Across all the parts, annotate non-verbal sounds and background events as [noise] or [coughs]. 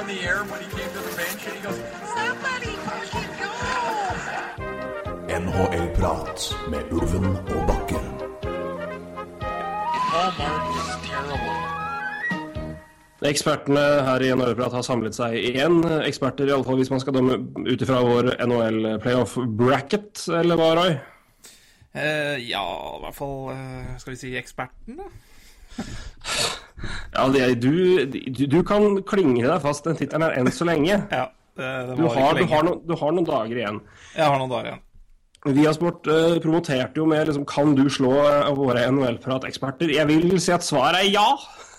on the air when he came to the bench and he goes, Somebody fucking go! NHL-prat med Ulven og Bakke. Paul Martin is terrible. Ekspertene her i NHL-prat har samlet seg igjen. Eksperter, i alle fall hvis man skal dømme ut ifra vår NHL-playoff bracket, eller hva, Roy? Eh, ja, i hvert fall eh, Skal vi si eksperten, da? [laughs] Ja, det, du, du, du kan klinge deg fast den tittelen her enn så lenge. [laughs] Ja, det, det Du har, lenge. har no, du har noen dager igjen. Jeg har noen dager igjen. Viasport uh, promoterte jo med liksom, Kan du slå eh, våre NHL-prat-eksperter? Jeg vil si at svaret er ja.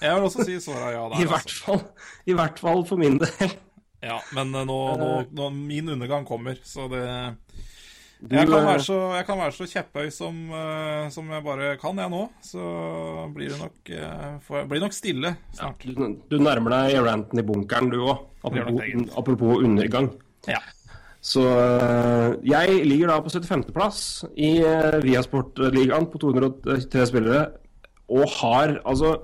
Jeg vil også si svaret ja der. [laughs] I hvert fall, I hvert fall for min del. Ja, men eh, nå, nå, nå Min undergang kommer, så det jeg, kan eh, være så, jeg kan være så kjepphøy som, eh, som jeg bare kan, jeg nå. Så blir det nok, for, blir det nok stille snart. du, du nærmer deg ranten i bunkeren, du òg. Apropos, apropos undergang. Ja. Så jeg ligger da på 75.-plass i Viasport-ligaen på 203 spillere, og har altså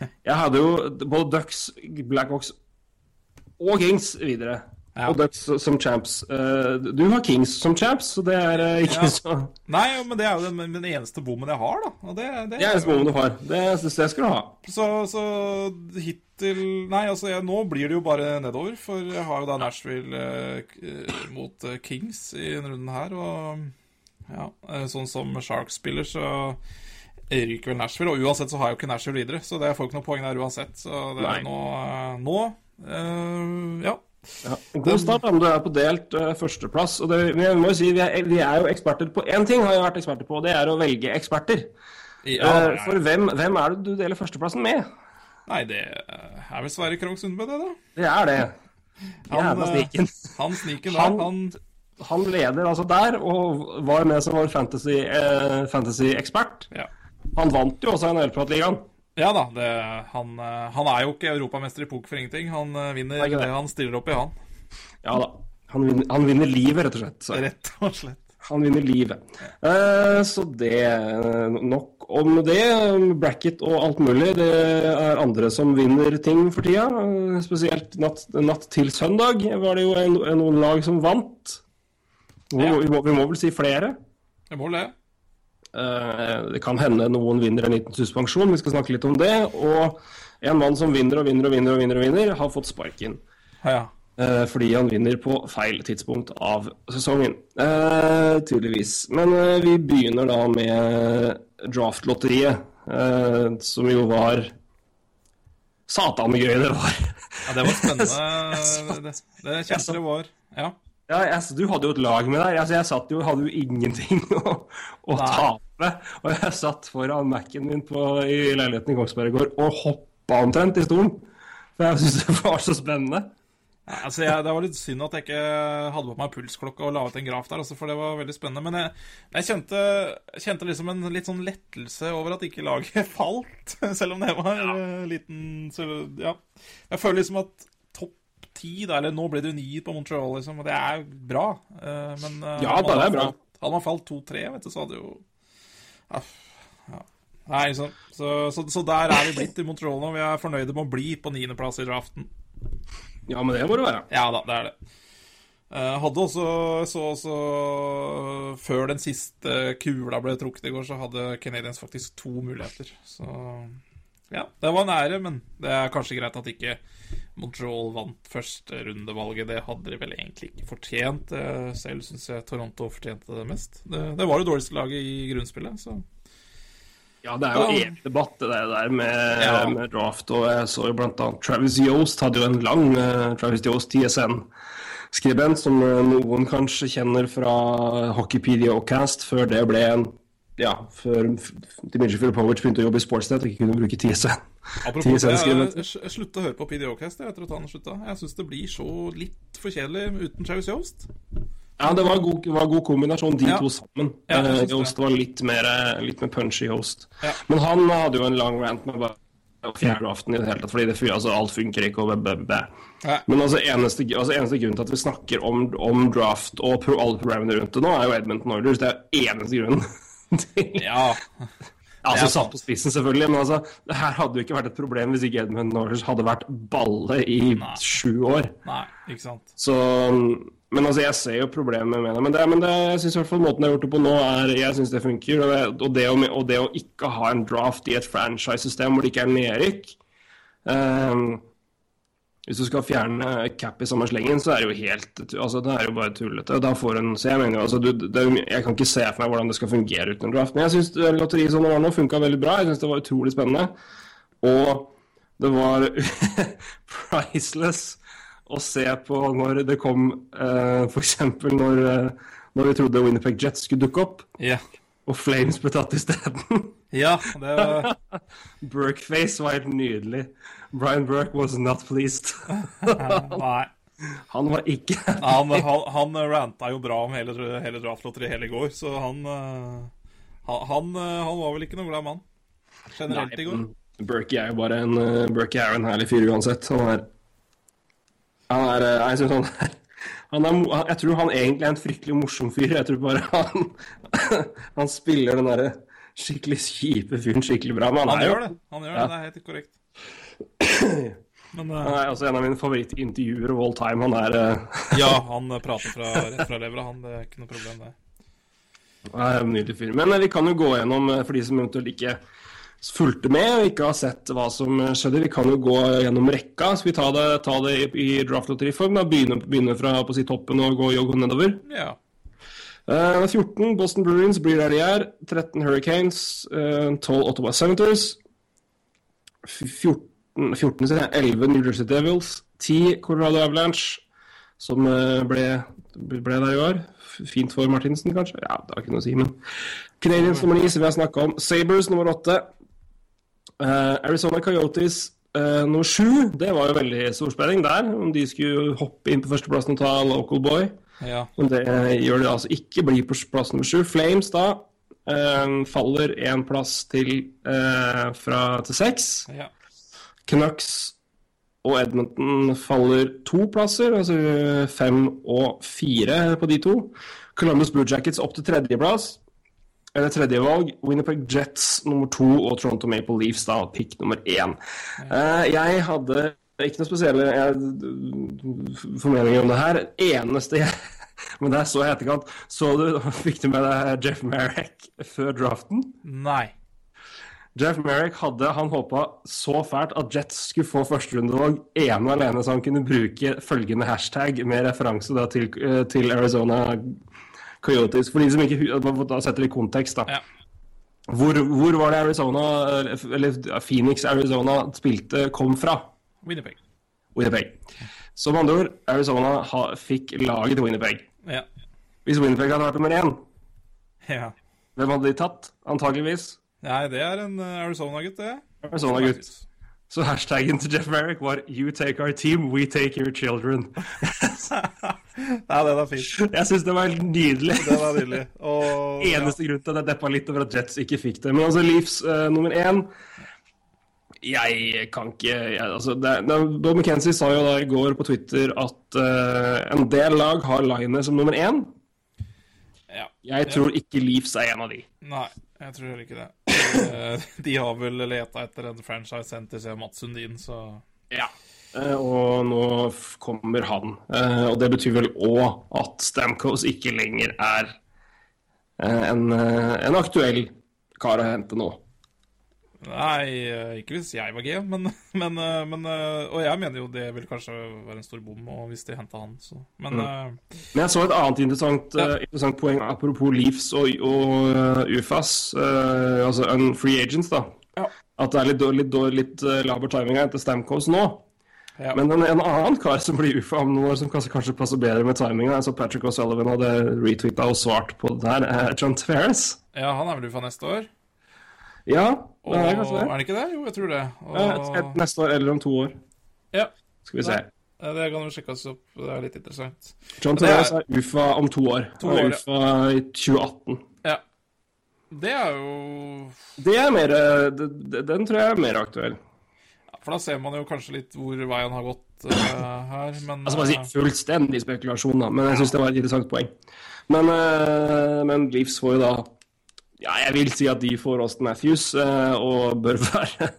Jeg hadde jo både Ducks, Blackhawks og Kings videre. Ja. Og Ducks som champs. Eh, du har Kings som champs, så det er eh, ikke Ja. så Nei, men det er jo den, den eneste bommen jeg har, da. Og det, det, Det er eneste bommen du har. Det syns jeg skal du ha. Så, så hittil Nei, altså jeg, nå blir det jo bare nedover. For jeg har jo da Nashville eh, mot eh, Kings i denne runden her. Og ja, sånn som Sharks spiller, så ryker vel Nashville. Og uansett så har jeg jo ikke Nashville videre, så det får ikke noe poeng der uansett. Så det er nå, eh, nå uh, Ja. Ja, God start om du er på delt uh, førsteplass. Og det, men jeg må jo si, vi er, vi er jo eksperter på én ting, har jeg vært eksperter på, og det er å velge eksperter. ja uh, for hvem, hvem er det du deler førsteplassen med? nei, det er vel Sverre Krogh Sundbø, det, da. Det er det. Han, Jævla eh, sniken. Han sniken der. Han- Han, Han leder altså der, og var med som vår fantasy-ekspert. Fantasy ekspert. ja. Han vant jo også NHL-pratligaen. Ja da, det, han, eh, han er jo ikke europamester i poker for ingenting. Han eh, vinner Er det? det han stiller opp i, han. Ja da. Han vinner, han vinner livet, rett og slett. Så. Rett og slett. Han vinner livet. Eh, så det Nok om det. Bracket og alt mulig. Det er andre som vinner ting for tida. Eh, Spesielt natt, natt til søndag var det jo en, noen lag som vant. Vi må, vi, må, vi må vel si flere. Jeg må le. Eh, det kan hende noen vinner en liten suspensjon, vi skal snakke litt om det. Og en mann som vinner og vinner og vinner, og vinner, og vinner har fått sparken. Ja. Eh, fordi han vinner på feil tidspunkt av sesongen. Eh, tydeligvis. Men eh, vi begynner da med draftlotteriet, eh, som jo var Satan gøy det var. ja, det var spennende. [laughs] det, det kjente det var. Ja. Ja, jeg, du hadde jo et lag med deg. Altså, jeg satt jo, hadde jo ingenting [laughs] å, å Nei. Og jeg satt foran Mac-en min på, i leiligheten i Kongsberg i går og hoppa omtrent i stolen. For jeg syntes det var så spennende. Ja, Altså, jeg, Det var litt synd at jeg ikke hadde på meg pulsklokke og la ut en graf der, altså, for det var veldig spennende. Men jeg, jeg kjente, kjente liksom en litt sånn lettelse over at ikke laget [laughs] falt, selv om det var ja. liten så, Ja. Jeg føler liksom at topp ti, eller nå ble det ni på Montreal, liksom, og det er bra. eh, Men eh, Ja, det er bra. falt- Hadde man falt to-tre, vet du, så hadde jo ja. Nei, så, Så, så, så der er vi blitt i Montreal nå. Vi er fornøyde med å bli på niendeplass i draften. Ja, men det må det være. Ja da, det er det. Eh, hadde også så så, Før den siste kula ble trukket i går, så hadde Canadiens faktisk to muligheter. Så ja, det var nære, men det er kanskje greit at ikke Montreal vant første rundevalget. Det hadde de vel egentlig ikke fortjent. Eh, Selv syns jeg Toronto fortjente det mest. Det, det var det dårligste laget i grunnspillet, så Ja, det er jo Ja. evig debatt det der med, Ja. med draft. Og jeg så jo blant annet Travis Yost hadde jo en lang eh, Travis Yost TSN-skribent som eh, noen kanskje kjenner fra Hockeypedia og Cast, før det ble en ja, før Dimitri Filipovic begynte å jobbe i Sportsnet og ikke kunne bruke TSN. Apropos det, jeg, jeg slutta å høre på PDO-cast etter at han slutta. Jeg syns det blir så litt for kjedelig uten Travis Yost. Ja, det var god, var god kombinasjon, de Ja. to sammen. Ja, jeg Eh. Yost var litt mer, litt mer punchy Yost. Ja. Men han hadde jo en lang rant med bare fjerde aften i det hele tatt, fordi det, altså, alt funker ikke. og bæ, bæ. Men altså, eneste, altså, eneste grunnen til at vi snakker om, om draft og pro, alle programmene rundt det nå, er jo Edmonton Oilers. Det er eneste grunnen. Til- [laughs] Ja. altså satt på spissen, selvfølgelig, men altså, det her hadde jo ikke vært et problem hvis ikke Edmund Norris hadde vært balle i Nei. sju år. Nei, ikke sant. Så Men altså, jeg ser jo problemet med det. Men, det, men det, jeg syns i hvert fall måten jeg har gjort det på nå, er Jeg synes det funker. Og det, og, det å, og det å ikke ha en draft i et franchise-system hvor det ikke er nedrykk ehm, Hvis du skal fjerne cap i samme slengen, så er det jo helt Altså, det er jo bare tullete. Da får en Så jeg mener altså du, det, Jeg kan ikke se for meg hvordan det skal fungere uten en draft. Men jeg syns lotteriet som det var nå, funka veldig bra. Jeg syns det var utrolig spennende. Og det var [laughs] priceless å se på når det kom uh, F.eks. Når, uh, når vi trodde Winnerpeg Jets skulle dukke opp, Ja. Og Flames ble tatt isteden. [laughs] Ja, det var [laughs] Burkeface var helt nydelig. Brian Burke was not pleased. [laughs] Nei. Han var ikke Han, han, han ranta jo bra om hele, hele draftlotteriet hele i går, så han, eh, han han eh, var vel ikke noe glad mann generelt i går. Burke er jo bare en uh, Burke er jo en herlig fyr uansett. Han er Han er Jeg synes han er han er, jeg tror han egentlig er en fryktelig morsom fyr. Jeg tror bare han [laughs] Han spiller den derre skikkelig kjipe fyren skikkelig bra. Men han, Han er jo gjør det. Han gjør Ja. det, det er helt korrekt. [clears throat] Men uh, Han er altså en av mine favorittintervjuer of all time. Han er, uh, [laughs] ja, han prater fra, rett fra levra, han. Det er ikke noe problem, det. nydelig fyr. Men vi kan jo gå gjennom, for de som eventuelt ikke fulgte med og ikke har sett hva som skjedde, vi kan jo gå gjennom rekka. Skal vi ta det, ta det i, i draftlotteriform? Begynne, begynne fra på si toppen og gå, gå nedover? Ja. Uh, 14 Boston Bruins blir der de er. 13 Hurricanes. Uh, 12 Ottawa Senators. 14, 14 sier jeg, 11 New Jersey Devils. 10 Colorado Avalanche, som uh, ble, ble der i år. Fint for Martinsen, kanskje? Ja, det har ikke noe å si, men Canadiens nummer 9, som vi har snakka om. Sabres nummer 8. Uh, Arizona Coyotes uh, nummer 7. Det var jo veldig stor spenning der, om de skulle hoppe inn på førsteplassen og ta local boy. ja. Men det gjør det altså ikke. Blir på plass nummer sju. Flames da eh, faller én plass til fra til seks. ja. Canucks og Edmonton faller to plasser, altså fem og fire på de to. Columbus Blue Jackets opp til tredjeplass. Eller tredje valg. Winnerpeg Jets nummer to og Toronto Maple Leafs da pick nummer én. Uh, jeg hadde ikke noe spesielle formeninger om det her. Eneste jeg [laughs] Men der så jeg i etterkant. Så du, [laughs] fikk du med deg Jeff Merrick før draften? Nei. Jeff Merrick hadde han håpa så fælt at Jets skulle få førsterundevalg ene og alene, så han kunne bruke følgende hashtag med referanse da til, eh, til Arizona Coyotes. For de som ikke Da setter vi kontekst, da. Ja. Hvor, hvor var det Arizona, eller- Phoenix Arizona spilte, kom fra? Winnipeg. Winnipeg. Som andre ord, Arizona ha, fikk laget til Winnipeg. Ja. Hvis Winnipeg hadde vært nummer én, ja. hvem hadde de tatt? Antageligvis Nei, det er en eh, Arizona-gutt, det. Arizona-gutt. Så hashtaggen til Jeff Merrick var 'You take our team, we take your children'. [laughs] Nei, det var fint. Jeg syns det var helt nydelig. Det var nydelig. Og ja. Eneste grunn til at jeg deppa litt over at Jets ikke fikk det. Men altså, Leafs uh, nummer én Jeg kan ikke jeg, altså, det, det, Bob McKenzie sa jo da i går på Twitter at uh, en del lag har Liner som nummer én. ja. Jeg tror ikke Leafs er en av de. Nei, jeg tror ikke det. Eh, [laughs] De har vel leta etter en franchise center siden Mats Sundin, så Ja. Eh, og nå kommer han. Eh, og det betyr vel òg at Stamkos ikke lenger er en, en aktuell kar å hente nå. Nei, eh, ikke hvis jeg var G, men, [laughs] men, eh, men eh, Og jeg mener jo det vil kanskje være en stor bom og hvis de henta han, så Men eh, Men jeg så et annet interessant, Ja. interessant poeng apropos Leafs og, og eh, UFAs, altså Unfree agents, da. Ja. At det er litt, litt, litt laber timing etter til Stamkos nå. ja. Men en, en annen kar som blir UFA om noen år, som kanskje, kanskje passer bedre med timinga, så Patrick O'Sullivan hadde retweeta og svart på det der, er John Tveres. ja, han er vel UFA neste år? Ja, det er kanskje det. er det. ikke det? Jo, jeg tror det. Og, Ja, Neste år eller om to år. ja, Skal vi se. eh, det kan jo sjekkes opp. Det er litt interessant. John det er- er UFA om to år. To år, ja. UFA i 2018. Ja. Det er jo Det er mer eh, det- det- Den tror jeg er mer aktuell. for da ser man jo kanskje litt hvor veien har gått uh, her, men Altså bare si fullstendig spekulasjon, da, men jeg syns det var et interessant poeng. Men, uh, men Leafs får jo da Ja, jeg vil si at de får Austin Matthews, uh, og bør [laughs] være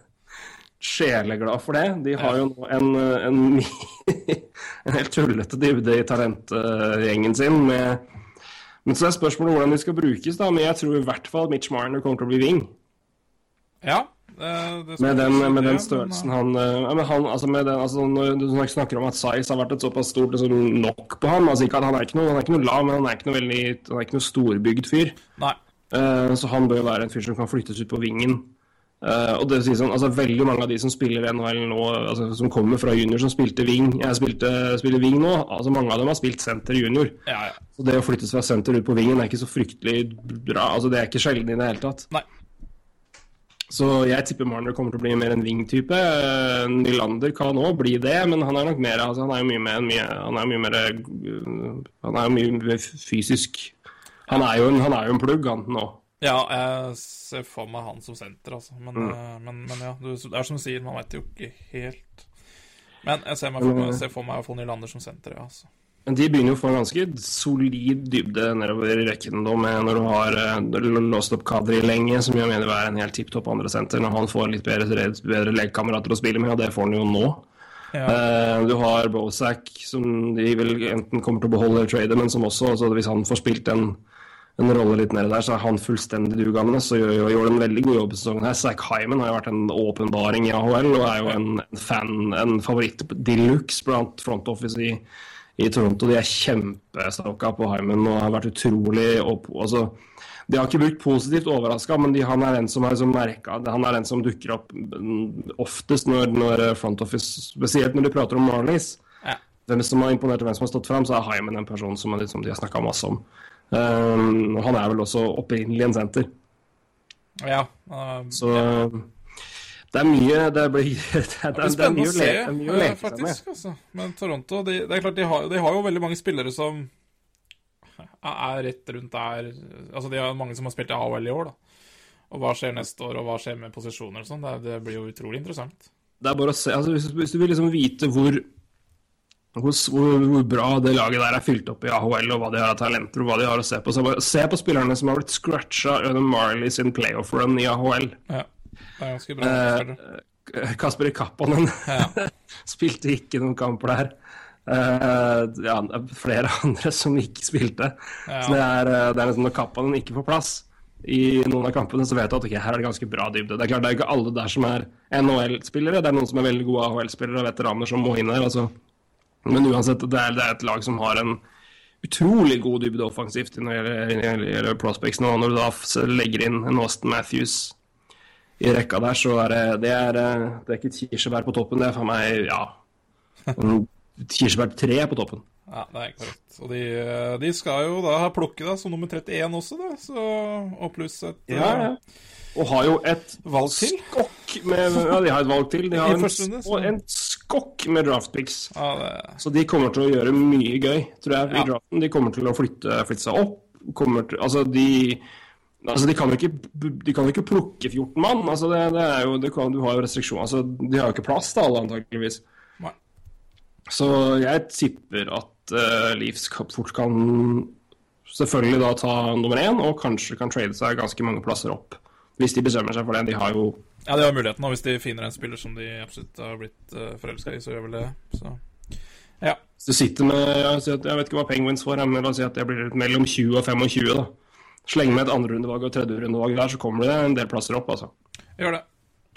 sjeleglad for det. De har jo nå en, en, [laughs] en helt tullete dybde i talentgjengen sin med men så er spørsmålet hvordan de skal brukes, da. Men jeg tror i hvert fall Mitch Marner kommer til å bli wing. Ja, med, den, med den størrelsen han, ja, han altså med den, altså Når du snakker om at size har vært et såpass stort liksom, nok på ham altså ikke at Han er ikke noe, han er ikke noe lav, men han er ikke noe, veldig, han er ikke noe storbygd fyr. Nei. Uh, så han bør være en fyr som kan flyttes ut på vingen. Uh, og det sies si sånn, altså Veldig mange av de som spiller NHL nå, altså, som kommer fra junior, som spilte wing Jeg spilte, spiller wing nå, altså mange av dem har spilt senter junior. Ja, ja. Så det å flyttes fra senter ut på vingen er ikke så fryktelig bra. altså Det er ikke sjelden i det hele tatt. Nei. Så jeg tipper Marner kommer til å bli mer en wing-type. Nylander kan òg bli det, men han er nok mer altså, han er jo mye mer, mye, han er mye mer Han er jo mye mer fysisk Han er jo en, han er jo en plugg, han nå. Ja, jeg ser for meg han som senter, altså. Men, Mm. uh, men, men ja, det er som du sier, man veit jo ikke helt. Men jeg ser, meg for, jeg ser for meg å få Nylander som senter, ja. Altså. Men de begynner jo å få en ganske solid dybde nedover i rekken da, med når du har uh, låst opp Kadri lenge, som jeg mener er en helt tipp topp andre senter, når han får litt bedre, bedre lekekamerater å spille med, og det får han jo nå. Ja. Uh, du har Bozak, som de vel enten kommer til å beholde eller trade, men som også, altså hvis han får spilt en, en rolle litt nede der, så er han fullstendig dugende. Så gjør, gjør, gjør en veldig god jobb i sesongen her. Zach Hyman har jo vært en åpenbaring i AHL, og er jo en, fan, en favoritt de luxe blant front office i i Toronto. De er kjempestokka på Hyman og har vært utrolig opp, altså, De har ikke brukt positivt overraska, men de, han er den som er liksom merka Han er den som dukker opp oftest når, når front office Spesielt når de prater om Marlies. Ja. Hvem som har imponert og hvem som har stått fram, så er Hyman en person som, liksom, de har snakka masse om. Um, han er vel også opprinnelig en senter. Ja. Uh, Så det er mye Det blir [laughs] det er, det er spennende å se, leke faktisk. Altså. Men Toronto, de, det er klart, de har, de har jo veldig mange spillere som er rett rundt der Altså, de har mange som har spilt i AHL i år, da. Og hva skjer neste år, og hva skjer med posisjoner og sånn. Det, det blir jo utrolig interessant. Det er bare å se altså, hvis, hvis du vil liksom vite hvor, hvor, hvor, bra det laget der er fylt opp i AHL, og hva de har av talenter, og hva de har å se på, så bare se på spillerne som har blitt scratcha under Marley sin playoff-run i AHL. Ja. Det er ganske bra. Eh, Kasper Kappanen Ja. [laughs] spilte ikke noen kamper der. Uh, ja, er flere [laughs] andre som ikke spilte. Ja. Så det er, eh, det er nesten når Kappanen ikke får plass i noen av kampene, så vet du at okay, her er det ganske bra dybde. Det er klart det er ikke alle der som er NHL-spillere, det er noen som er veldig gode AHL-spillere og veteraner som må inn her. altså. Men uansett, det er, det er et lag som har en utrolig god dybde offensivt når det gjelder, prospects nå. Når du da legger inn en Austin Matthews i rekka der, så er det, det er, eh, det er ikke et kirsebær på toppen, det er for meg, ja [laughs] Kirsebær tre på toppen. Ja, det er korrekt. Og de, de skal jo da ha plukke da, som nummer 31 også, da. Så, og pluss et eh, Og har jo et valg til. skokk med Ja, de har et valg til. De har en, en skokk med draftpicks. Ja, det, Så de kommer til å gjøre mye gøy, tror jeg, i Ja. draften. De kommer til å flytte, flytte seg opp. Til, altså, de Altså, de kan jo ikke, de kan jo ikke plukke 14 mann. Altså, det, det er jo, det kan, du har jo restriksjoner. Altså, de har jo ikke plass til alle, antakeligvis. Nei. Så jeg tipper at uh, Leafs kan- fort kan selvfølgelig da ta nummer én, og kanskje kan trade seg ganske mange plasser opp. Hvis de bestemmer seg for det. De har jo ja, de har muligheten, og hvis de finner en spiller som de absolutt har blitt uh, forelska i, så gjør vel det. Så ja. Hvis du sitter med Jeg, vet ikke hva Penguins får, men la oss si at det blir mellom 20 og 25. da. Sleng med et andrerundevalg og tredjerundevalg der, så kommer det en del plasser opp, altså. Gjør det.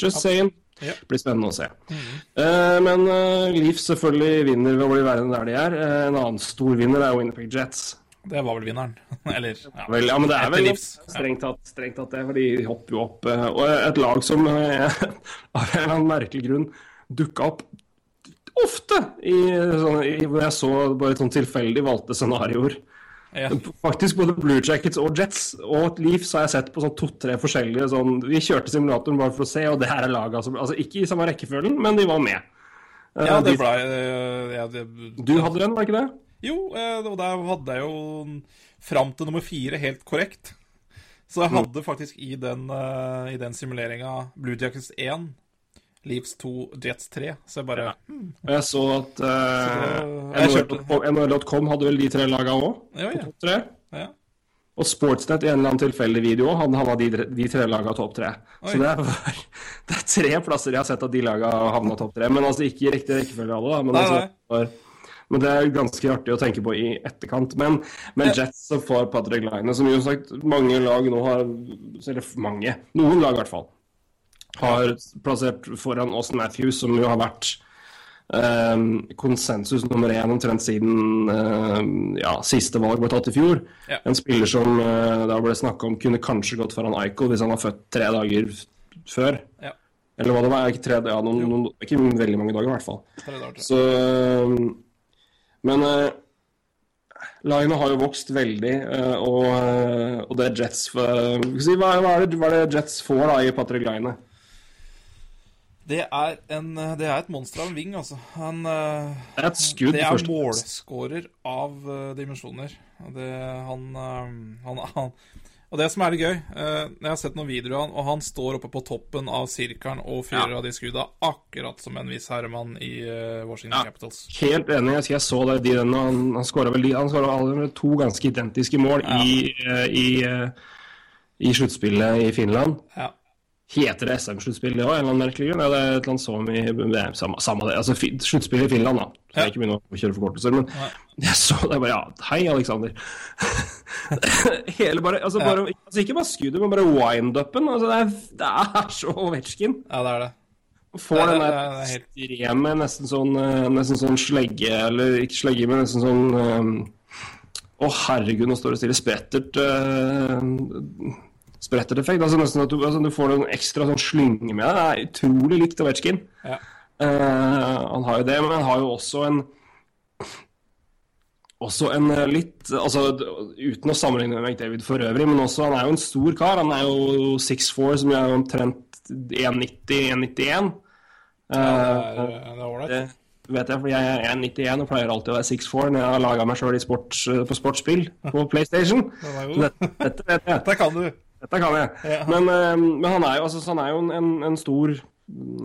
Just saying. Ja. Blir spennende å se. Eh, men uh, Leafs selvfølgelig vinner ved å bli værende der de er. Eh, en annen stor vinner er Winnipeg Jets. Det var vel vinneren. [laughs] Eller ja. Vel, ja, men det er vel livs. Strengt tatt, strengt tatt det, for de hopper jo opp. eh, Og et lag som eh, [laughs] av en merkelig grunn dukka opp ofte i, sånne, i hvor jeg så bare sånn tilfeldig valgte scenarioer. Ja. Faktisk både Blue Jackets og Jets og Leafs har jeg sett på sånn to-tre forskjellige sånn Vi kjørte simulatoren bare for å se, og det her er laga som Altså ikke i samme rekkefølgen, men de var med. Eh, ja, det de- blei eh, ja, det, Du hadde den, var ikke det? Jo, eh, og der hadde jeg jo fram til nummer fire helt korrekt. Så jeg hadde faktisk i den, uh, i den simuleringa Blue Jackets 1, Leaves 2, Jets 3. Så jeg bare hmm, Og jeg så at uh, NHL.com hadde vel de tre laga òg. Ja, ja. Topp tre. ja. Og Sportsnet i en eller annen tilfeldig video hadde havna de, tre- de tre laga topp tre. Så det er, [laughs] det er tre plasser jeg har sett at de laga havna topp tre. Men altså ikke i riktig rekkefølge alle, da. Men, Nei, altså, nei. Men det er ganske artig å tenke på i etterkant. Men, men Jets som får Patrick Line, som jo sagt mange lag nå har Eller mange, noen lag i hvert fall, har plassert foran Austin Matthews, som jo har vært Um, konsensus nummer én omtrent siden uh, ja, siste valg ble tatt i fjor. Ja. En spiller som uh, da ble snakka om kunne kanskje gått foran Eichel hvis han var født tre dager før. Ja. Eller hva det var, ikke tre, noen, noen, ikke veldig mange dager i hvert fall. Så eh, Men uh, Linet har jo vokst veldig, eh, og, eh, og det Jets hva, er det, hva er det Jets får da i Patrick Line? Det er, en, det er et monster av en ving, altså. Han eh, Det er et skudd Det er målskårer av eh, dimensjoner. Det, han, eh, han, han Og det som er litt gøy eh, Jeg har sett noen videoer av han, og han står oppe på toppen av sirkelen og fyrer av de skudda, akkurat som en viss herremann i eh, Washington Ja. Capitals. Helt enig. Jeg, jeg så det, de, den, han, han skåra vel han alle to ganske identiske mål Ja. i, eh, i, eh, i sluttspillet i Finland. Ja. Heter det SM-sluttspill det òg, en eller annen merkelig grunn? Ja, det er et eller annet som i er samme, samme det. Altså sluttspill i Finland, da. Så Ja. jeg ikke begynner å kjøre forkortelser. Men Nei. [laughs] jeg så det bare Ja, hei, Aleksander. [laughs] Hele bare, altså, Ja. bare altså Ikke bare skuddet, men bare wind-upen. Altså, det, er, det er så Ovetsjkin. ja, det er det. Får den der er- er ekstreme, nesten sånn, eh, nesten sånn slegge, eller ikke slegge, men nesten sånn eh, Å, herregud, nå står det stille. Sprettert uh, Spretterteffekt. Altså nesten at du, altså, du får en ekstra sånn slynge med deg. Det er utrolig likt Ovetsjkin. Ja. Uh, han har jo det, men han har jo også en også en eh, litt altså Uten å sammenligne med McDavid for øvrig, men også han er jo en stor kar. Han er jo 6'4, som er omtrent 1,90-1,91. Ja, det er- det er det vet jeg, for jeg er 1,91 og pleier alltid å være 6'4 når jeg har laga meg sjøl sports, på sportsspill på PlayStation. Dette, dette vet jeg. [laughs] Dette kan du. Dette kan jeg. Men, eh, men han er jo, altså, han er jo en, en, stor,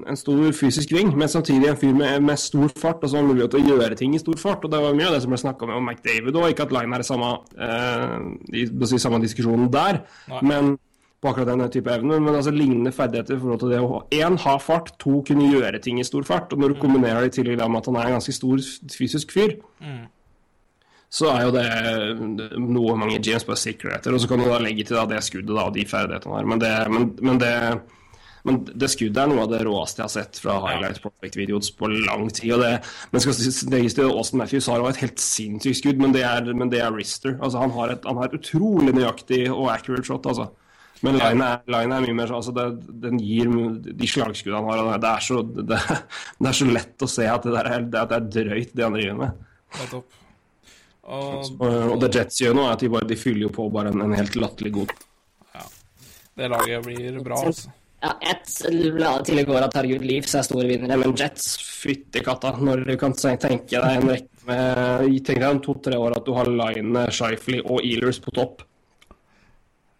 en stor fysisk ving, men samtidig en fyr med, med stor fart og så har mulighet til å gjøre ting i stor fart. og Det var mye av det som ble snakka om McDavid òg. Ikke at Line er samme, eh, i, si, samme diskusjonen der, Nei. men på akkurat den type evner. Men altså lignende ferdigheter i forhold til det å én, ha fart, to, kunne gjøre ting i stor fart. Og når du kombinerer det i tillegg med at han er en ganske stor fysisk fyr, så er jo det noe mange James bare sikrer etter. Og så kan du da legge til da det skuddet da, og de ferdighetene der. Men det, men, men det men det skuddet er noe av det råeste jeg har sett fra Highlight Prospect-videoer på lang tid. og det, Men skal legges til Austin Matthews har jo et helt sinnssykt skudd, men det er, men det er Rister. Altså, han, har et, han har et utrolig nøyaktig og accurate shot, altså. Men line er, line er mye mer altså det, Den gir de slagskuddene han har. Det er, så, det, det er så lett å se at det, der er, det er- det drøyt, det han driver med. Ja, Og Og, og det Jets gjør nå, er at de, bare, de fyller jo på bare en, en helt latterlig god Ja. det laget blir bra, altså. Ja, ett la til i går at herregud, Leafs er store vinnere, men Jets Fytti katta, når du kan tenke deg en rekke med Tenk deg om to-tre år at du har Line, Shifley og Ealers på topp.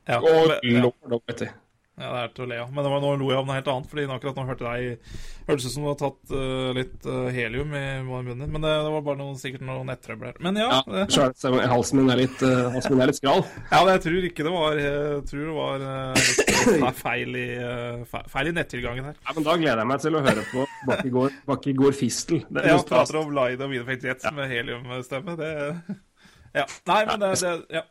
Ja, Og men- ja. lord du. Ja, det er til å le av. Men det var, nå lo jeg av noe helt annet. Fordi akkurat nå hørte jeg Hørtes ut som du har tatt uh, litt uh, helium i munnen din. Men det, det var bare noe, sikkert noe nettrøbbel. Men ja. Ja, så halsen min er litt, uh, halsen min er litt skral. ja men jeg tror ikke det var Jeg tror det var litt feil i, feil i nettilgangen her. Ja, men Da gleder jeg meg til å høre på Bakke går, fistel. Det Ja, prater om Line og Winnipeg Jets med heliumstemme. Det Ja. Nei, men det, det Ja.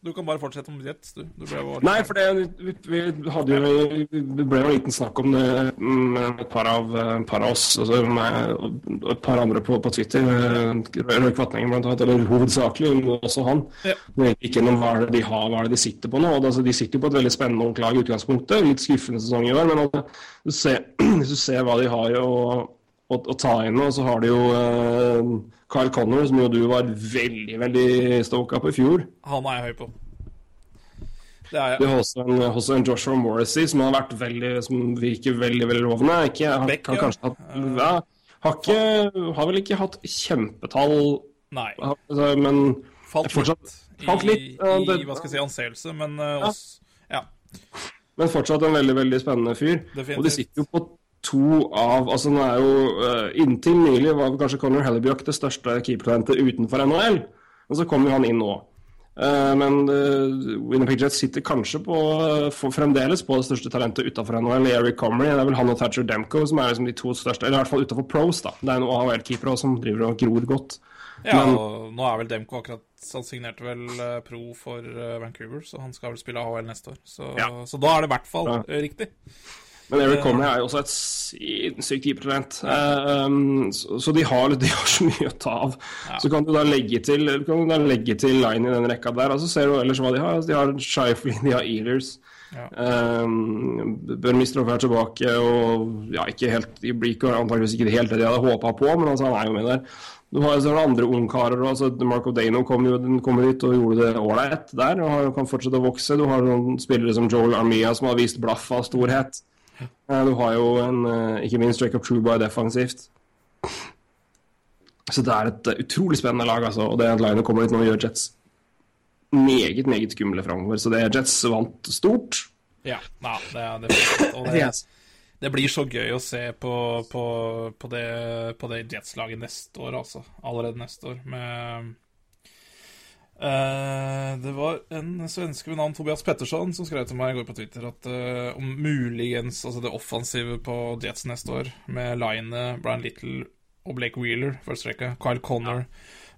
Du kan bare fortsette om Jets, du. du ble Nei, for det, vi, vi jo Det ble jo en liten snakk om det med et par av, par av oss, altså meg og et par andre på, på Twitter. eh, Røe Kvatningen annet, eller hovedsakelig, også han. Ja. Det vet ikke noe om hva det de har, hva det de sitter på nå. og Altså, de sitter jo på et veldig spennende og lag i utgangspunktet. Litt skuffende sesong i år, men altså, du ser, [clears throat] hvis du ser hva de har å, å, å ta inn nå, så har de jo eh, Kyle Connor, som jo du var veldig, veldig stoka på i fjor. Han er jeg høy på. Det er jeg. jeg. har også en, også en Joshua Morrissey som har vært veldig, som virker veldig veldig lovende. Ikke, har, Beck, har ja. kanskje hatt ja, har, ikke, har vel ikke hatt kjempetall, Nei. altså, men Falt fortsatt- litt, falt i, litt, ja, i det- hva skal jeg si, anseelse, men uh, også, ja. Men fortsatt en veldig veldig spennende fyr. Definitivt. Og de sitter jo på to av Altså, nå er jo eh, Inntil nylig var kanskje Conor Hellebjørk det største keepertalentet utenfor NHL. Og så kommer han inn nå. Eh, men uh, Winnipeg Jets sitter kanskje på, eh, fremdeles på det største talentet utenfor NHL, Eric Comrie. Det er vel han og Thatcher Demko som er liksom de to største, eller i hvert fall utenfor pros. da. Det er noen AHL-keepere som driver og gror godt. Ja, Men- og nå er vel Demko akkurat Han signerte vel eh, pro for eh, Vancouver, så han skal vel spille AHL neste år. Så, Ja. så da er det i hvert fall Ja. eh, riktig. Men Eric Conley er jo også et sinnssykt keepertalent. Eh, um, så, så de har, [laughs] de har så mye å ta av. Så kan du da legge til du da legge til line i den rekka der, og så ser du ellers hva de har. De har Shifley, de har Eaters. Ja. Um, Burmistrov er tilbake, og ja, ikke helt, de blir ikke antakeligvis ikke helt det de hadde håpa på, men altså, han er jo med der. Du har er andre ungkarer. Altså, Marco Dano kom jo den kom dit og gjorde det ålreit der, og kan fortsette å vokse. Du har noen spillere som Joel Armia som har vist blaff av storhet. Du har jo en, eh, ikke minst Jacob Truby defensivt. Så det er et utrolig spennende lag, altså. Og det at Lionel kommer dit nå, gjør Jets meget, meget skumle framover. Så det Jets vant stort. Ja, nei, det er det. Og det, det blir så gøy å se på, på, på det, på det Jets-laget neste år, altså. Allerede neste år. Med Det var en svenske ved navn Tobias Petterson som skrev til meg i går på Twitter at uh, om muligens altså det offensive på Jets neste år, med Line, Brian Little og Blake Wheeler første rekke, Kyle Connor,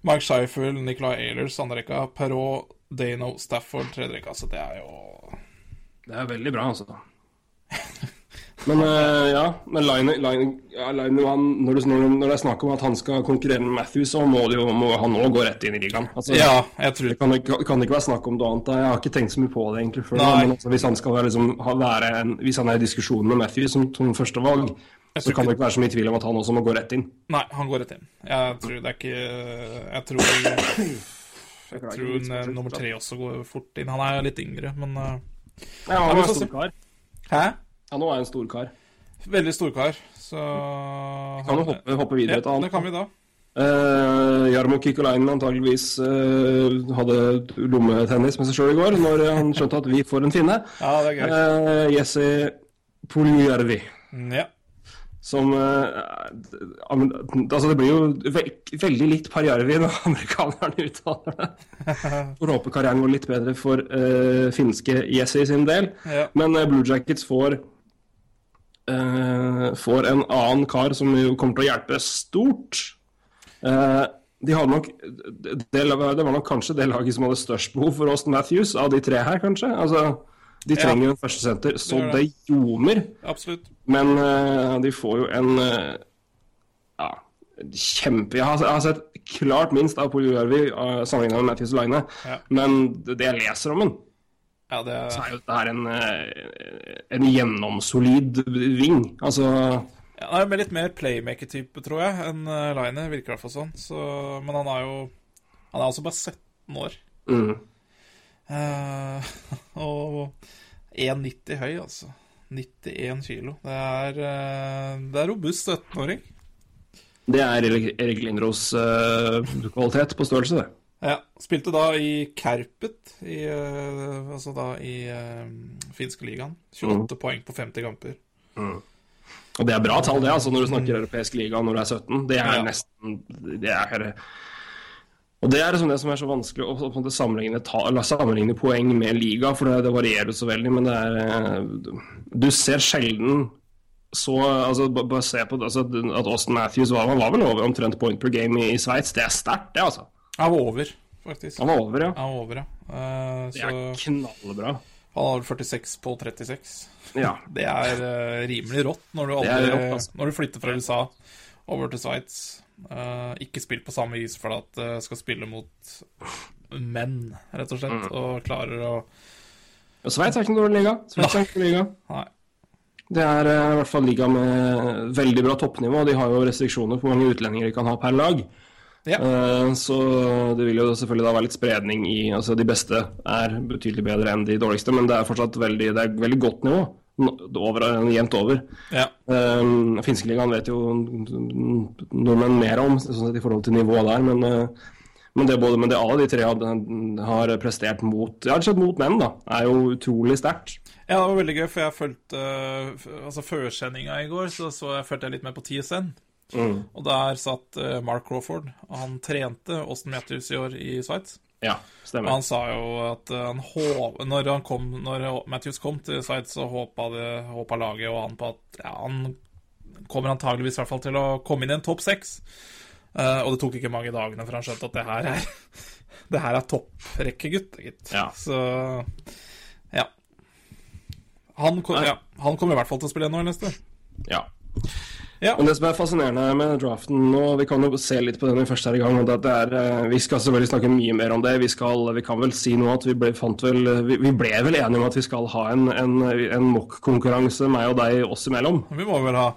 Mike Scheifel, Nicolay Ehlers andre rekka, Perrault, Dano, Stafford tredje rekka. Altså, det er jo Det er veldig bra, altså. [laughs] Men uh, ja, men Line, Line, ja, Line han, når, det, når, det er snakk om at han skal konkurrere med Matthew, så må, det jo, må han òg gå rett inn i ligaen. Altså, Ja, jeg tror Det kan, kan ikke være snakk om noe annet. Jeg har ikke tenkt så mye på det egentlig før. Men altså, hvis, han skal være, liksom, være en, hvis han er i diskusjon med Matthew som, som første valg, så kan det ikke være så mye tvil om at han også må gå rett inn. Nei, han går rett inn. Jeg tror det er ikke Jeg tror Jeg tror en, eh, nummer tre også går fort inn. Han er litt yngre, men uh, Ja, han er en stor kar. Hæ? Han nå er en stor kar. Veldig storkar, så Kan jo hoppe, hoppe videre Ja, til han. det kan vi da. Uh, Jarmo Kikolainen antageligvis uh, hadde lommetennis med seg sjøl i går, når han skjønte at vi får en finne. Ja, det er gøy. Uh, Jesse Puljärvi, Ja. som eh, Altså, det blir jo ve veldig likt Parjarvi når amerikanerne uttaler det. [laughs] Får håpe karrieren går litt bedre for eh, finske Jesse sin del. Ja. Men eh, Blue Jackets får eh, Får en annen kar som jo kommer til å hjelpe stort. Eh, de hadde nok det, det var nok kanskje det laget som hadde størst behov for Austin Matthews, av de tre her, kanskje. Altså, de trenger jo en førstesenter så Det det. det ljomer. Absolutt. Men eh, de får jo en eh, ja, kjempe Jeg har, sett klart minst av Poljujärvi uh, sammenlignet med Matthews Line, Ja. men det jeg leser om den, Ja, det så er jo dette en, eh, en gjennomsolid ving. Altså ja, Han er med litt mer playmaker-type, tror jeg, enn uh, Line. Virker i hvert fall sånn. Så, men han er jo Han er altså bare 17 år. mm. Uh, [laughs] og 1,90 høy, altså. 91 kilo. Det er, uh, det er robust 17-åring. Det er Erik Lindros uh, kvalitet på størrelse, det. Ja, spilte da i Kerpet, i, eh, altså da i uh, finske ligaen. 28 poeng på 50 kamper. Og det er bra tall, det, altså, når du snakker europeisk liga når du er 17. Det er Ja. nesten Det er Og det er liksom det som er så vanskelig å måte sammenligne, ta, sammenligne poeng med liga, for det, det varierer så veldig. Men det er eh, Du ser sjelden så altså, Bare se på altså, at Austin Matthews var, han var vel over omtrent point per game i, i Sveits. Det er sterkt, det, altså. Han var over, faktisk. Han var over, ja. Han var over, ja. Uh, Det så er knallbra. han har vel 46 på 36. Ja. [laughs] Det er uh, rimelig rått når du, aldri, rått, altså. når du flytter fra USA over til Sveits. Uh, ikke spilt på samme vis for at uh, skal spille mot menn, rett og Mm. slett, og klarer å Og Sveits er ikke noen dårlig liga. Sveits er ikke noen liga. Nei. Det er i hvert fall liga med veldig bra toppnivå. De har jo restriksjoner på hvor mange utlendinger de kan ha per lag. Ja. Eh, Så det vil jo selvfølgelig da være litt spredning i Altså de beste er betydelig bedre enn de dårligste, men det er fortsatt veldig, det er veldig godt nivå. Over, jevnt over. Ja. Uh, Finskeligaen vet jo nordmenn mer om sånn sett i forhold til nivået der, men, eh, Men det, både, men det alle de tre hadde, har prestert mot, ja, det mot menn, da, er jo utrolig sterkt. Ja, det var veldig gøy, for jeg fulgte uh, Altså, førsendinga i går, så, så jeg fulgte jeg litt med på TSN. Og der satt uh, Mark Crawford, han trente Austin Matthews i år i Sveits. Ja, Og stemmer. han sa jo at uh, han håp, når, han kom, når Matthews kom til Sveits, så håpa, det, håpa laget og han på at ja, han kommer antageligvis i hvert fall til å komme inn i en topp seks. Uh, og det tok ikke mange dagene før han skjønte at det her er [laughs] Det her er topprekkegutt, gitt. Ja. Så ja. Han, kom, ja. han kommer i hvert fall til å spille NHL neste år. Ja. Ja. Men det som er fascinerende med draften nå, vi kan jo se litt på den vi først er i gang, og det er, eh, vi skal selvfølgelig snakke mye mer om det. Vi, skal, vi kan vel si nå at vi ble, vel, vi, ble vel enige om at vi skal ha en, en, en mock-konkurranse, meg og deg oss imellom. Vi må vel ha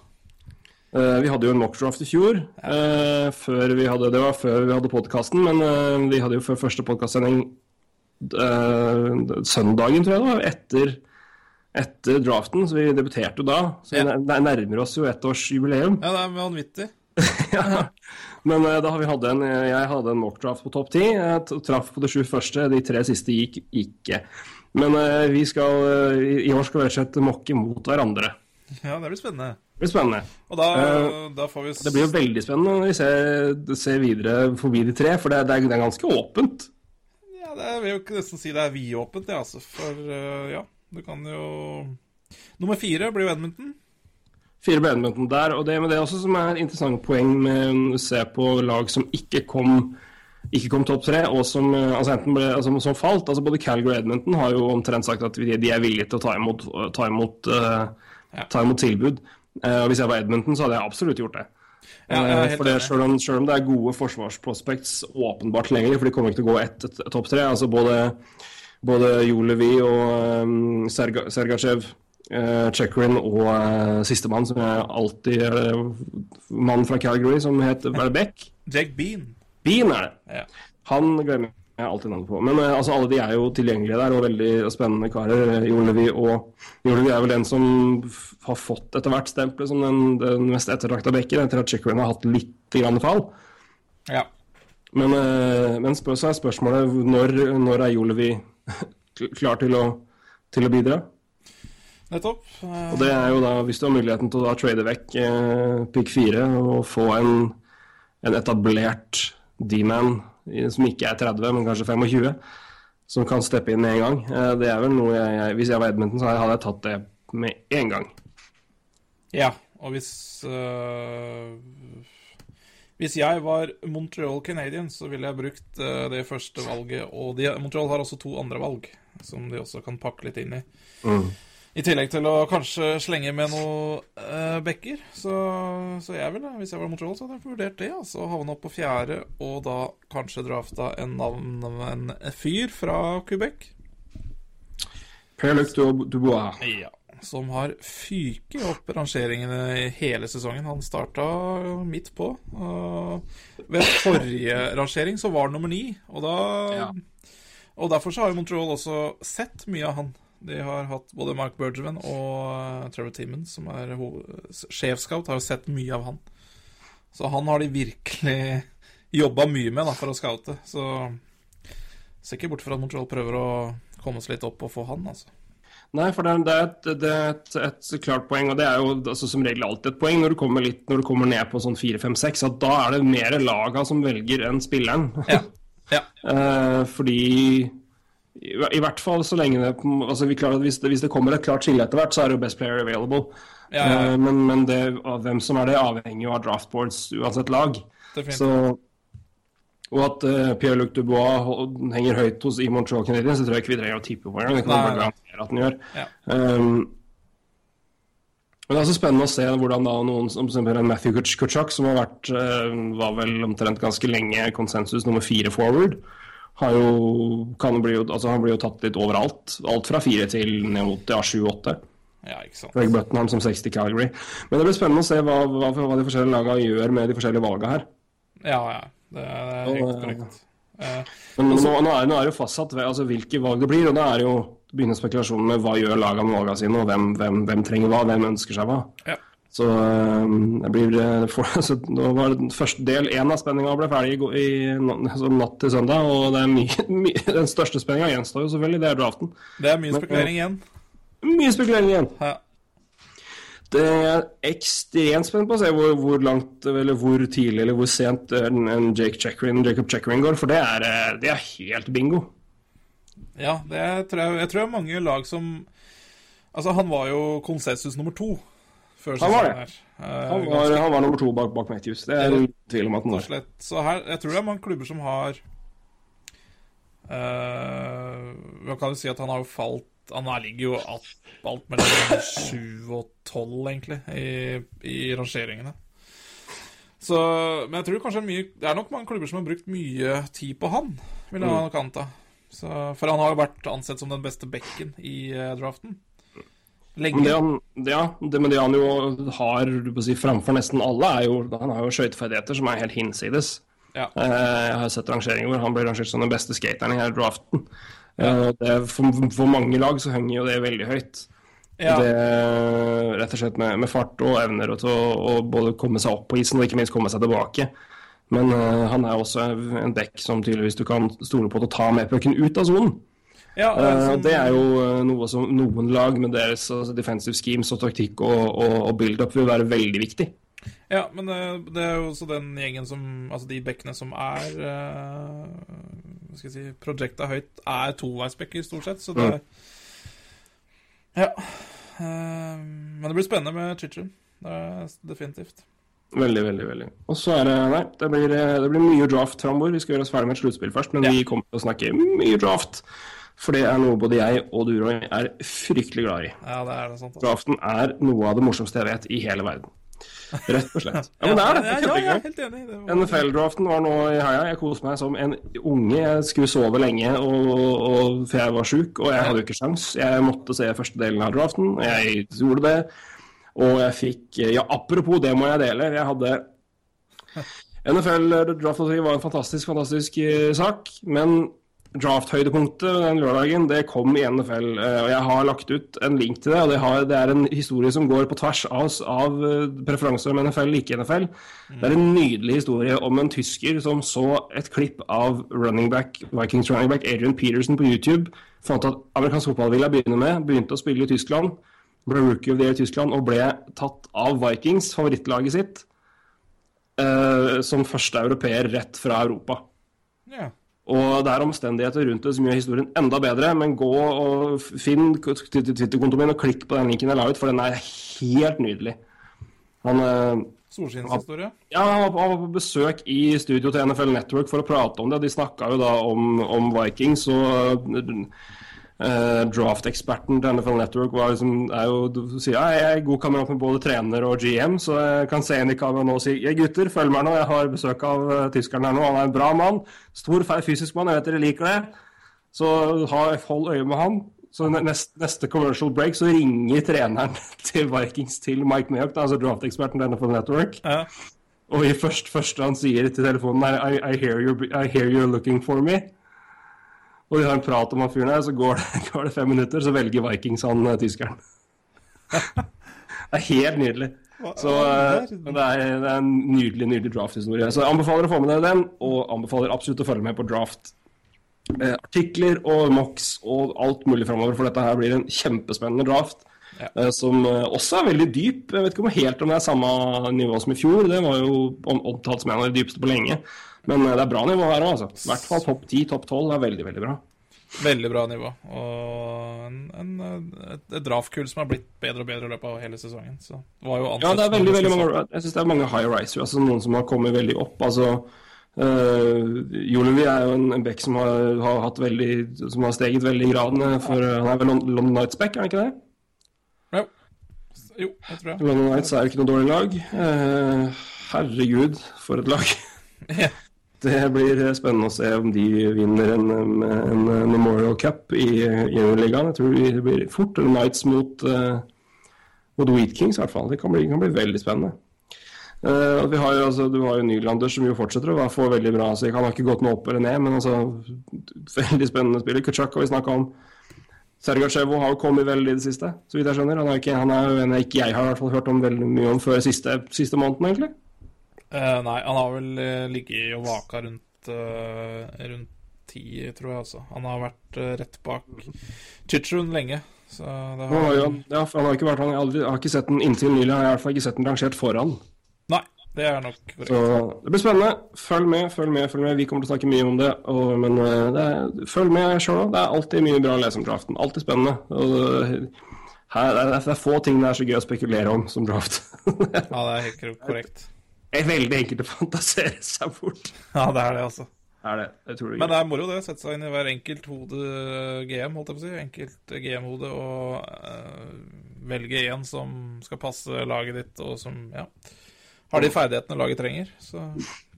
Uh, vi hadde jo en mock-draft i fjor, Uh, før vi hadde, det var før vi hadde podkasten, men uh, vi hadde jo før første podkastsending søndagen, tror jeg det var, etter, etter draften, så vi debuterte jo da. Så Ja. vi nærmer oss jo ettårsjubileum. Ja, det er vanvittig. [laughs] ja. Men eh, da har vi hadde en, jeg hadde en mockdraft på topp ti. Jeg traff på de sju første, de tre siste gikk ikke. Men eh, vi skal, eh, i- år skal vi rett og slett mokke mot hverandre. Ja, det blir spennende. Det blir spennende. Og da, Eh, da får vi Det blir jo veldig spennende når vi ser, ser videre forbi de tre, for det, det, er, det er ganske åpent. Ja, det er, vil jo ikke nesten si det er vidåpent, det, altså. For eh, ja, du kan jo Nummer fire blir jo Edmonton. Fire ble Edmonton der, og det, men det er også som er et interessant poeng med å se på lag som ikke kom ikke kom topp tre, og som, eh, altså ble, altså, som falt. altså Både Calgary og Edmonton har jo omtrent sagt at de, er villige til å ta imot, ta imot, uh, Ja. ta imot tilbud. Uh, og Hvis jeg var Edmonton, så hadde jeg absolutt gjort det. Ja, Eh, for det, selv, om, selv om det er gode forsvarsprospects åpenbart tilgjengelig, for de kommer ikke til å gå ett et, topp tre. altså Både, både Jolevi og um, Serga, Sergachev, uh, Chekrin og uh, sistemann, som er alltid uh, mannen fra Calgary, som heter er det Beck. Jake Bean. Bean er det. Ja. Han glemmer jeg alltid navnet på. Men eh, altså, alle de er jo tilgjengelige der, og veldig spennende karer. Eh, Jolevi og Jolevi er vel den som har fått etter hvert stempelet som den, den mest ettertrakta bekken, etter at Chikrin har hatt litt grann fall. ja. Men, eh, men spør, så er spørsmålet når, når er Jolevi [laughs] klar til å, til å bidra? Nettopp. Og det er jo da, hvis du har muligheten til å da trade vekk eh, pick 4 og få en, en etablert D-man som ikke er 30, men kanskje 25, som kan steppe inn med en gang. Eh, det er vel noe jeg, jeg Hvis jeg var Edmonton, så hadde jeg tatt det med en gang. Ja, og hvis eh, Hvis jeg var Montreal Canadiens, så ville jeg brukt eh, det første valget. Og de, Montreal har også to andre valg, som de også kan pakke litt inn i. I tillegg til å kanskje slenge med noe uh, bekker. Så, så jeg ville, hvis jeg var Montreal, så hadde jeg vurdert det. Altså havne opp på fjerde, og da kanskje drafta en navn en fyr fra Quebec. Per-Luc Dubois. Ja, som har fyket opp rangeringene hele sesongen. Han starta midt på. Ved forrige rangering så var han nummer ni, og da Ja. Og derfor så har Montreal også sett mye av han. De har hatt både Mark Bergevin og uh, Trevor Timmons, som er sjefscout, har jo sett mye av han. Så han har de virkelig jobba mye med da, for å scoute. Så ser ikke bort fra at Montreal prøver å komme seg litt opp og få han, altså. Nei, for det er, et, det er et, et klart poeng, og det er jo altså, som regel alltid et poeng når du kommer, litt, når du kommer ned på sånn 4-5-6, at da er det mer laga som velger enn spilleren. Ja. ja. [laughs] Eh, fordi i, i hvert fall så lenge det altså, vi klarer, hvis, det hvis det kommer et klart skille etter hvert, så er det jo best player available. Ja. Eh, men men det, av hvem som er det, avhenger jo av draftboards uansett lag. Så, og at uh, Pierre-Luc Dubois henger høyt hos i Montreal Canadiens, det tror jeg ikke vi trenger å tippe på engang. Det kan vi bare garantere at den gjør. Ja. Um, men det er også spennende å se hvordan da noen som Matthew Kutchak, som har vært, uh, var vel omtrent ganske lenge konsensus nummer fire forward, har jo, kan bli, altså han blir jo tatt litt overalt. Alt fra fire til ned mot ja, sju-åtte. Ja, ikke sant. Greg som 60 Calgary. Men det blir spennende å se hva, hva, hva de forskjellige lagene gjør med de forskjellige valgene her. Ja, ja. Det er, helt korrekt. Eh, Men nå, nå, er, nå er det jo fastsatt altså, hvilke valg det blir, og da er det jo begynner spekulasjonen med hva gjør lagene med valgene sine, og hvem, hvem, hvem trenger hva, hvem ønsker seg hva. ja. Så eh, det blir eh, for, [laughs] så Nå var det den første del én av spenninga ble ferdig i, i na- altså natt til søndag, og det er mye, [laughs] mye, den største spenninga gjenstår jo selvfølgelig, det er draften. Det er mye spekulering igjen. Mye spekulering igjen. Ja. Det er ekstremt spent på å se hvor, hvor langt, eller hvor tidlig eller hvor sent en, en Jake Checkering, Jacob Checkering går, for det er, eh, det er helt bingo. Ja, det tror jeg, jeg tror det er mange lag som Altså, han var jo konsensus nummer to før Han var det. her. Eh, Han var, han var nummer to bak, bak Matthews. Det er ingen tvil om at han var. Så her, jeg tror det er mange klubber som har Uh, Man kan jo si at han har jo falt Han ligger jo alt, alt mellom 7 og 12, egentlig, i, i rangeringene. Så, men jeg tror kanskje mye Det er nok mange klubber som har brukt mye tid på han, vil jeg nok anta. Så, for han har jo vært ansett som den beste bekken i eh, draften. Men Lenge. det han, det, ja, det, men det han jo har si, framfor nesten alle, er jo Han har jo skøyteferdigheter som er helt hinsides. Ja. Eh, Jeg har sett rangeringer hvor han ble rangert som den beste skateren i hele draften. Eh, Det, for, for mange lag så henger jo det veldig høyt. Ja. Det, rett og slett med, med fart og evner til å, både komme seg opp på isen og ikke minst komme seg tilbake. Men uh, han er også en dekk som tydeligvis du kan stole på til å ta med pucken ut av sonen. Ja, Eh, uh, Det er jo noe som noen lag med deres altså, defensive schemes og taktikk og, og, og build-up vil være veldig viktig. Ja, men eh, det er jo også den gjengen som Altså de bekkene som er Hva skal si Projecta høyt, er toveisbekker, stort sett, så det Ja. Eh, men det blir spennende med er definitivt. Veldig, veldig. veldig. Og så er det Nei, det blir, eh, det blir mye draft framover. Vi skal gjøre oss ferdig med et sluttspill først, men Ja. vi kommer til å snakke mye draft. For det er noe både jeg og du, Roy, er fryktelig glad i. Ja, det er det sant. Altså. Draften er noe av det morsomste jeg vet i hele verden. Rett og slett. Ja, men det er det. Ja, ja, jeg er helt enig. NFL-draften var nå i helga. Jeg koste meg som en unge. Jeg skulle sove lenge, og, og, for jeg var sjuk, og jeg hadde jo ikke sjans. Jeg måtte se første delen av draften. Jeg gjorde det. Og jeg fikk Ja, apropos, det må jeg dele. Jeg hadde [laughs] NFL-draften var en fantastisk, fantastisk eh, sak. Men drafthøydepunktet den lørdagen, det kom i NFL. eh, og Jeg har lagt ut en link til det. og Det, har, det er en historie som går på tvers av, av eh, preferanser om NFL, ikke NFL. Det er en nydelig historie om en tysker som så et klipp av running back, Vikings running back Adrian Peterson på YouTube. Fant at amerikansk fotball ville begynne med. Begynte å spille i Tyskland. Ble rookie of the year i Tyskland og ble tatt av Vikings, favorittlaget sitt, eh, som første europeer rett fra Europa. Ja. Og det er omstendigheter rundt det som gjør historien enda bedre, men gå og finn Twitter-kontoen min og klikk på den linken jeg la ut, for den er helt nydelig. Han, eh, Solskinnshistorie. ja, han var, på, han var på besøk i studio til NFL Network for å prate om det. De snakka jo da om, om Vikings, og eh, draft-eksperten til NFL Network var liksom, er jo, du sier ja, jeg er god kamerat med både trener og GM, så jeg kan se inn i kameraet nå og si ja, gutter, følg meg nå, jeg har besøk av uh, tyskeren her nå. Han er en bra mann. Stor, fysisk mann, jeg vet dere liker det. Så ha, hold øye med han. Så nest, neste commercial break så ringer treneren [laughs] til Vikings til Mike Mayock, altså draft-eksperten til NFL Network. Ja. Og i først, første han sier til telefonen er I, I, hear you, I hear you're looking for me. Og vi har en prat om han fyren her, så går det, [laughs] går det fem minutter, så velger Vikings han eh, tyskeren. [laughs] det er helt nydelig. Så eh, det er, det er en nydelig nydelig draft-historie. Så jeg anbefaler å få med dere den, og anbefaler absolutt å følge med på draft. Eh, artikler og mocks og alt mulig framover, for dette her blir en kjempespennende draft. Ja. Som også er veldig dyp. Jeg vet ikke om helt om det er samme nivå som i fjor. Det var jo omtalt som en av de dypeste på lenge. Men eh, det er bra nivå her òg, altså. I hvert fall topp 10, topp 12 er veldig, veldig bra. Veldig bra nivå. Og en, en, et, et draftkull som har blitt bedre og bedre i løpet av hele sesongen. Så det var jo Ja, det er veldig, veldig mange Jeg synes det er mange high riser, altså noen som har kommet veldig opp. Altså uh, Jolevi er jo en, en back som har, har hatt veldig Som har steget veldig i gradene, for uh, han er vel London Knights back, er han ikke det? Jo. Jo, jeg tror det. London Knights er jo ikke noe dårlig lag. Uh, herregud, for et lag. [laughs] [laughs] Det blir spennende å se om de vinner en, en, Memorial Cup i, Euroligaen. ligaen. Jeg tror det blir fort en Knights mot, uh, mot Wheat Kings, i hvert fall. Det kan bli, kan bli veldig spennende. Uh, vi har jo, altså, du har jo Nylander som jo fortsetter å få veldig bra. Så han har ikke gått noe opp eller ned, men altså Veldig spennende spiller. Kutsjak har vi snakka om. Sergatsjevo har jo kommet veldig i det siste, så vidt jeg skjønner. Han er, jo en jeg ikke jeg har hørt om veldig mye om før siste, siste måneden, egentlig. Eh, nei, han har vel eh, ligget og vaka rundt, uh, rundt ti, tror jeg altså. Han har vært rett bak Chichun lenge. Så det har, jo, ja, han har ikke vært, han har aldri, har ikke sett den inntil nylig, jeg har i hvert fall ikke sett den rangert foran. Nei, det er nok korrekt. Så det blir spennende. Følg med, følg med. følg med. Vi kommer til å snakke mye om det. Og, men det er, følg med sjøl òg. Det er alltid mye bra å lese om draften. Alltid spennende. Og, her, det, er, det er få ting det er så gøy å spekulere om som draft. [laughs] Ja, det er helt korrekt. Er veldig enkelt å fantasere seg bort. Ja, det er det, altså. Er det. Jeg tror det er Men det er moro det, å sette seg inn i hver enkelt hode GM, holdt jeg på å si. Enkelt GM-hode, og uh, velge en som skal passe laget ditt, og som ja, har de ferdighetene laget trenger. Så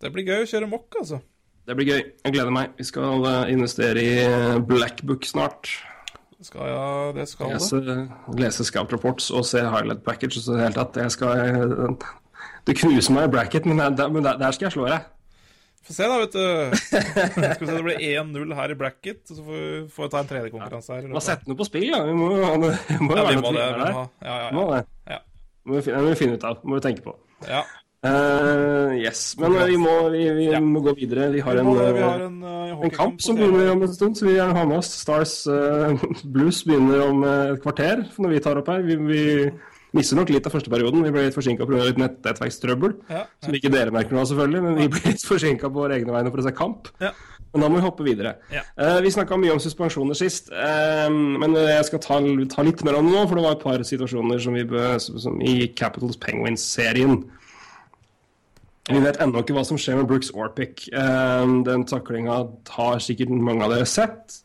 det blir gøy å kjøre mokk, altså. Det blir gøy. Jeg gleder meg. Vi skal eh, investere i eh, Blackbook snart. Skal ja, det skal det. Lese, lese Scout Reports og se Highlight Package. Så i det hele tatt, jeg skal eh, Du knuser meg i bracket, men, der, men der, der skal jeg slå deg. Få se, da, vet du. Skal vi se, det blir 1-0 her i bracket, så får vi, får vi ta en tredje konkurranse her. i setter noe på spill, ja. Vi må, Ja, jo være vi noe må det. Vi må. Ja, ja, ja. det. Ja. Må vi finne, må vi finne ut av. Må vi tenke på. ja. Uh, yes. Men eh, vi må, vi, vi Ja. må gå videre. Vi har en, vi eh, har en, uh, en kamp som begynner om en stund, så vi gjerne har med oss. Stars uh, [laughs] Blues begynner om et kvarter når vi tar opp her. Vi, vi nok litt av første perioden. Vi ble litt forsinka pga. litt nett- nettverkstrøbbel. Ja, Som ikke dere merker nå, selvfølgelig, men vi ble litt forsinka på våre egne vegne for å se kamp. Ja. Men da må vi hoppe videre. Ja. Eh, vi snakka mye om suspensjoner sist, uh, men jeg skal ta, ta litt mer om det nå, for det var et par situasjoner som vi bø, som i Capitals Penguins-serien. Vi vet ennå ikke hva som skjer med Brooks Orpik. Uh, den taklinga har sikkert mange av dere sett.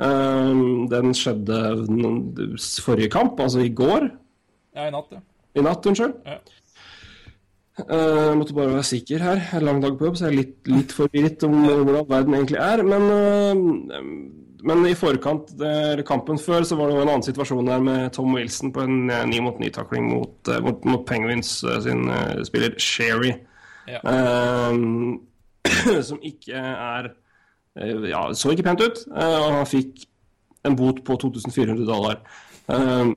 Eh, den skjedde forrige kamp, altså i går. Ja, i natt, ja. I natt, unnskyld. Ja. Eh, Jeg måtte bare være sikker her. En lang dag på jobb, så jeg er litt, litt forvirret om eh, hvordan verden egentlig er. Men, eh, men i forkant, eller kampen før, så var det jo en annen situasjon der med Tom Wilson på en ni mot ni-takling mot, mot, mot Penguins sin spiller Sherry. Ja. Um, [clears throat] som ikke er Ja, så ikke pent ut. og han fikk en bot på 2400 dollar. Eh,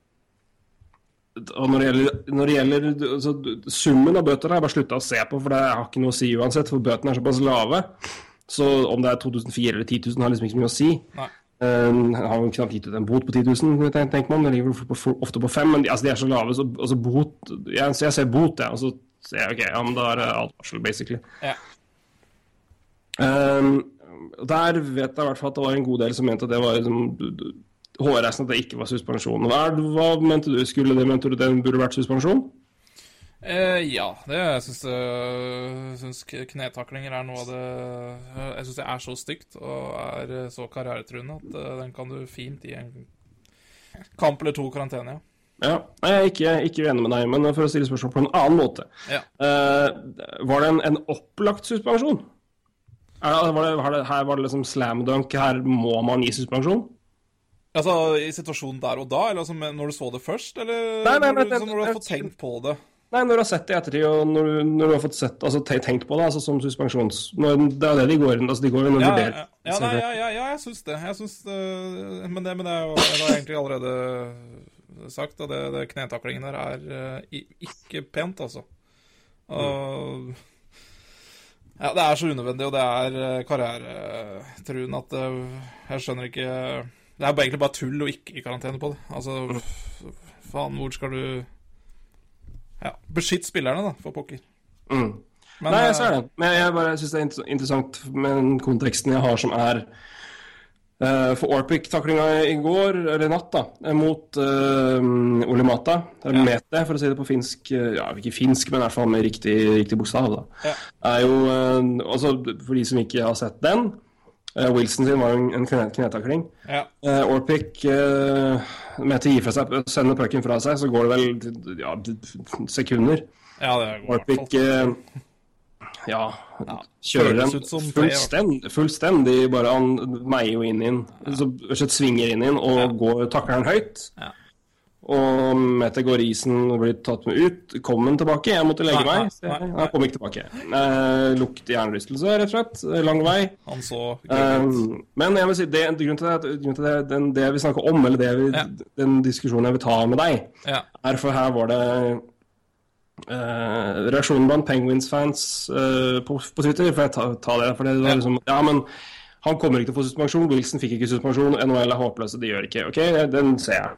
og når det gjelder, når det gjelder altså, summen av bøter, har jeg bare slutta å se på, for det har ikke noe å si uansett, for bøtene er såpass lave. Så om det er 2004 eller 10 000 har liksom ikke så mye å si. Nei. Um, jeg har jo knapt gitt ut en bot på 10 000, tenker tenk man. Det ligger på- ofte på 5 men de, altså, de er så lave. Så, altså, bot, jeg, så jeg ser bot, jeg, og så ser jeg ok, ja, men da er det advarsel, basically. Ja. Um, der vet jeg i hvert fall at det var en god del som mente at det var liksom, hårreisende at det ikke var suspensjon. Hva, hva mente du? Skulle det, mente du det burde vært suspensjon? Eh, ja, det syns jeg syns knetaklinger er noe av det Jeg syns det er så stygt og er så karrieretruende at eh, den kan du fint gi en kamp eller to karantene, ja. Ja, Jeg er ikke, ikke enig med deg, men for å stille spørsmål på en annen måte. Ja. Eh, var det en, en opplagt suspensjon? Det, var det, her var det liksom slam dunk, her må man gi suspensjon? Altså i situasjonen der og da, eller altså når du så det først, eller Nei, nei, når, du, nei, når du har fått tenkt på det? Nei, når du har sett det i ettertid, og når du, når du har fått sett, altså, tenkt på det altså, som suspensjons... Når, det er det de går inn altså, de går inn og Ja, vurderer. ja, ja, nei, ja, ja, ja, jeg syns det. Jeg syns uh, men, det men det er jo det jeg egentlig allerede sagt, og det, det knetaklingen der er uh, ikke pent, altså. Uh, Ja, det er så unødvendig, og det er eh, karrieretruende at eh, jeg skjønner ikke Det er egentlig bare tull å ikke i karantene på det. Altså, faen, hvor skal du Ja, beskytt spillerne, da, for pokker. Mm. Men, Nei, jeg eh, ser det. Men jeg bare syns det er interessant med den konteksten jeg har, som er Uh, for Orpik-taklinga i går, eller i natt, da, eh, mot uh, Olimata. Eller Ja. Mete, for å si det på finsk. eh, Ja, ikke finsk, men i hvert fall med riktig, riktig bokstav. da. Ja. Er jo, uh, altså, For de som ikke har sett den eh, Wilson sin var jo en, knetakling. ja. Uh, Orpic uh, å gi fra seg, sender pucken fra seg, så går det vel ja, sekunder. ja, det går Orpic uh, eh, ja, kjører føles en ut som tre, fullstendig, fullstendig bare Han meier jo inn inn, så rett svinger inn inn og går takler den høyt. Ja. Og Mette og blir tatt med ut. Kom han tilbake? Jeg måtte legge Nei, meg. nei, nei. Han kom ikke tilbake. Eh, lukt hjernerystelse, rett og slett. Lang vei. Han så eh, men jeg vil si, det, grunnen til, det, grunnen til det, den, det vi snakker om, eller det vi, Ja. den diskusjonen jeg vil ta med deg, Ja. er for her var det eh, reaksjonen blant Penguins-fans eh, på, på Twitter. For jeg tar, tar det, for det var Ja. liksom Ja, men han kommer ikke til å få suspensjon. Wilson fikk ikke suspensjon. NHL er håpløse, de gjør ikke. OK, den ser jeg.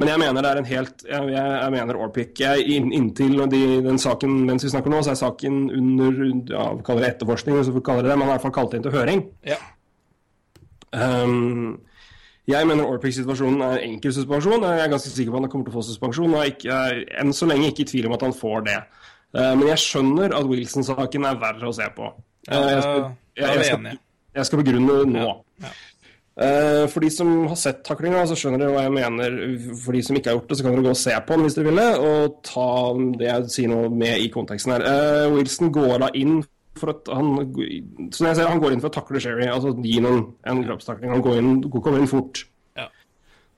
Men jeg mener det er en helt Jeg, jeg, mener inn, inntil de, den saken mens vi snakker nå, så er saken under ja, vi kaller det etterforskning, hvis vi kaller det det. Har i hvert fall kalt inn til høring. ja. Um, jeg mener Orpik-situasjonen er enkel suspensjon. Jeg er ganske sikker på at han kommer til å få suspensjon. Og er ikke, er enn så lenge ikke i tvil om at han får det. Uh, men jeg skjønner at Wilson-saken er verre å se på. Ja, Uh, jeg, skal, jeg, jeg, skal, jeg skal begrunne nå. Ja. Uh, for de som har sett taklinga, så skjønner dere hva jeg mener. For de som ikke har gjort det, så kan dere gå og se på den hvis dere vil det, og ta det jeg sier nå med i konteksten her. Uh, Wilson går da inn for at han Som jeg ser, han går inn for å takle Sherry, altså gi noen en kroppstakling. Han går inn, kommer inn fort. Ja.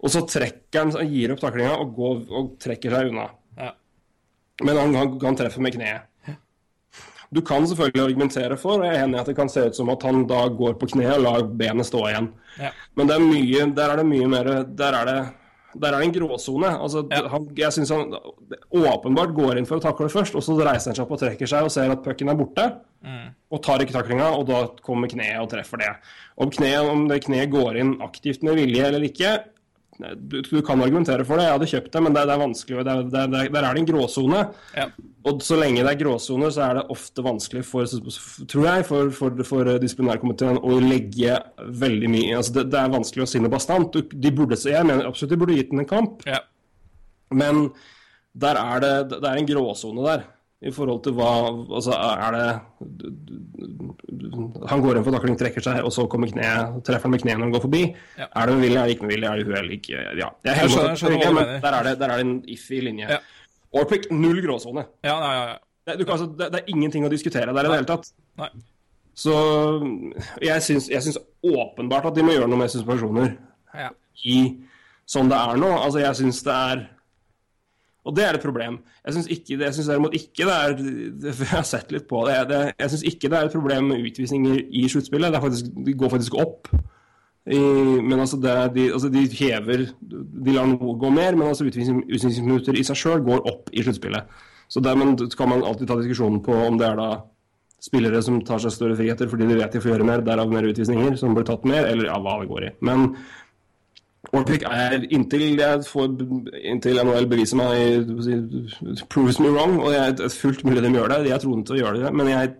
Og så trekker han, han gir opp taklinga og, går, og trekker seg unna. Ja. Men han, han, han treffer med kneet. Du kan selvfølgelig argumentere for, og jeg er enig i at det kan se ut som at han da går på kne og lar benet stå igjen. Ja. Men det er mye, der er det mye mer Der er det, der er det en gråsone. Altså, Ja. han, jeg synes han åpenbart går inn for å takle først, og så reiser han seg opp og trekker seg og ser at pucken er borte. Mm. Og tar ikke taklinga, og da kommer kneet og treffer det. Om, kneet, om det kneet går inn aktivt med vilje eller ikke, du, du kan argumentere for det. Jeg hadde kjøpt det, men det, det er vanskelig. Det, det, er- der er det en gråsone. Ja. Og så lenge det er gråsone, så er det ofte vanskelig for, tror jeg, for, for, for disiplinærkomiteen å legge veldig mye altså det, det er vanskelig å si noe bastant. De burde, jeg mener absolutt de burde gitt den en kamp, Ja. men der er det, det er en gråsone der. I forhold til hva Altså, er det Han går inn for takling, trekker seg, og så kommer kne, treffer han med kneet når han går forbi. Ja. Er det med vilje, er det ikke med vilje, er det uhell? Ikke Ja. Jeg, Jeg skjønner- skjønner men der er, det, der er det en iffy linje. Ja. Orpik, null gråsone. Ja, ja, ja. Det, du kan, altså, det, det er ingenting å diskutere der i det hele tatt. Nei. Så jeg syns åpenbart at de må gjøre noe med suspensjoner ja. i sånn det er nå. Altså, jeg syns det er Og det er et problem. Jeg syns derimot ikke det er [laughs] Jeg har sett litt på det. det jeg syns ikke det er et problem med utvisninger i sluttspillet. De går faktisk opp. I, men altså, det, de, altså de hever De lar noe gå mer, men altså utvisningsminutter i seg sjøl går opp i sluttspillet. Så der kan man alltid ta diskusjonen på om det er da spillere som tar seg større friheter fordi de vet de får gjøre mer, derav mer utvisninger, som blir tatt mer, eller ja, hva det går i. Men Orpik er inntil jeg får inntil NHL beviser meg proves me wrong, og jeg er fullt mulig de gjør det. Jeg tror de til å gjøre det, men jeg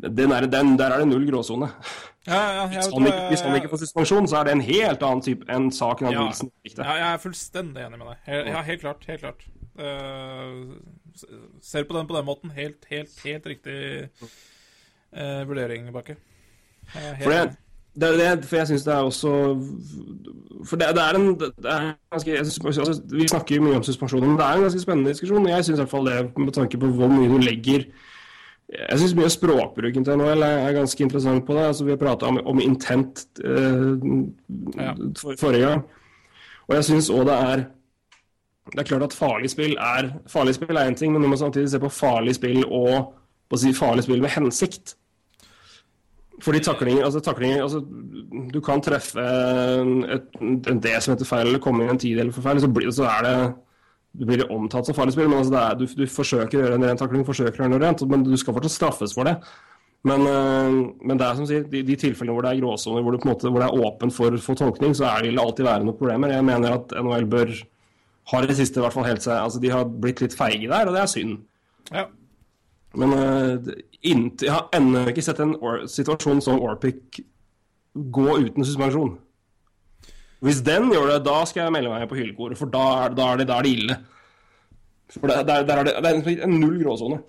den er, den, der er det null gråsone. ja, ja jeg, Hvis han ikke, hvis han ikke får suspensjon, så er det en helt annen type enn saken av ja, Wilson. ja, jeg er fullstendig enig med deg. Helt, ja, helt klart. Helt klart. Uh, ser på den på den måten. Helt, helt, helt riktig uh, vurdering, Bakke. For, det. Det, er det, for jeg syns det er også For det, det er en det er ganske, synes, altså, Vi snakker jo mye om suspensjoner, men det er en ganske spennende diskusjon. Jeg syns det, med tanke på hvor mye du legger Jeg syns mye av språkbruken til NHL er, ganske interessant på det. Altså, vi har prata om, om intent eh, Ja. for, forrige gang. Og jeg syns òg det er Det er klart at farlig spill er Farlig spill er én ting, men når må samtidig se på farlig spill og på å si, farlig spill med hensikt. Fordi taklinger, altså taklinger altså, Du kan treffe en D som heter feil, eller komme inn en tidel for feil, så, blir, så er det du blir omtalt som farlig spill, men altså er, du, du forsøker å gjøre en ren takling, forsøker å gjøre noe rent, men du skal fortsatt straffes for det. Men, øh, men det er som sier, de, de tilfellene hvor det er gråsoner, hvor, hvor det er åpent for, for tolkning, så er vil det alltid være noen problemer. Jeg mener at NHL bør har i det siste i hvert fall helt seg Altså, de har blitt litt feige der, og det er synd. Ja. Men øh, inntil, jeg har ennå ikke sett en situasjon som Orpic gå uten suspensjon. Hvis den gjør det, da skal jeg melde meg på hyllekoret, for da er, da er, det, da er det ille. For der, der, der er det, det er en null gråsone.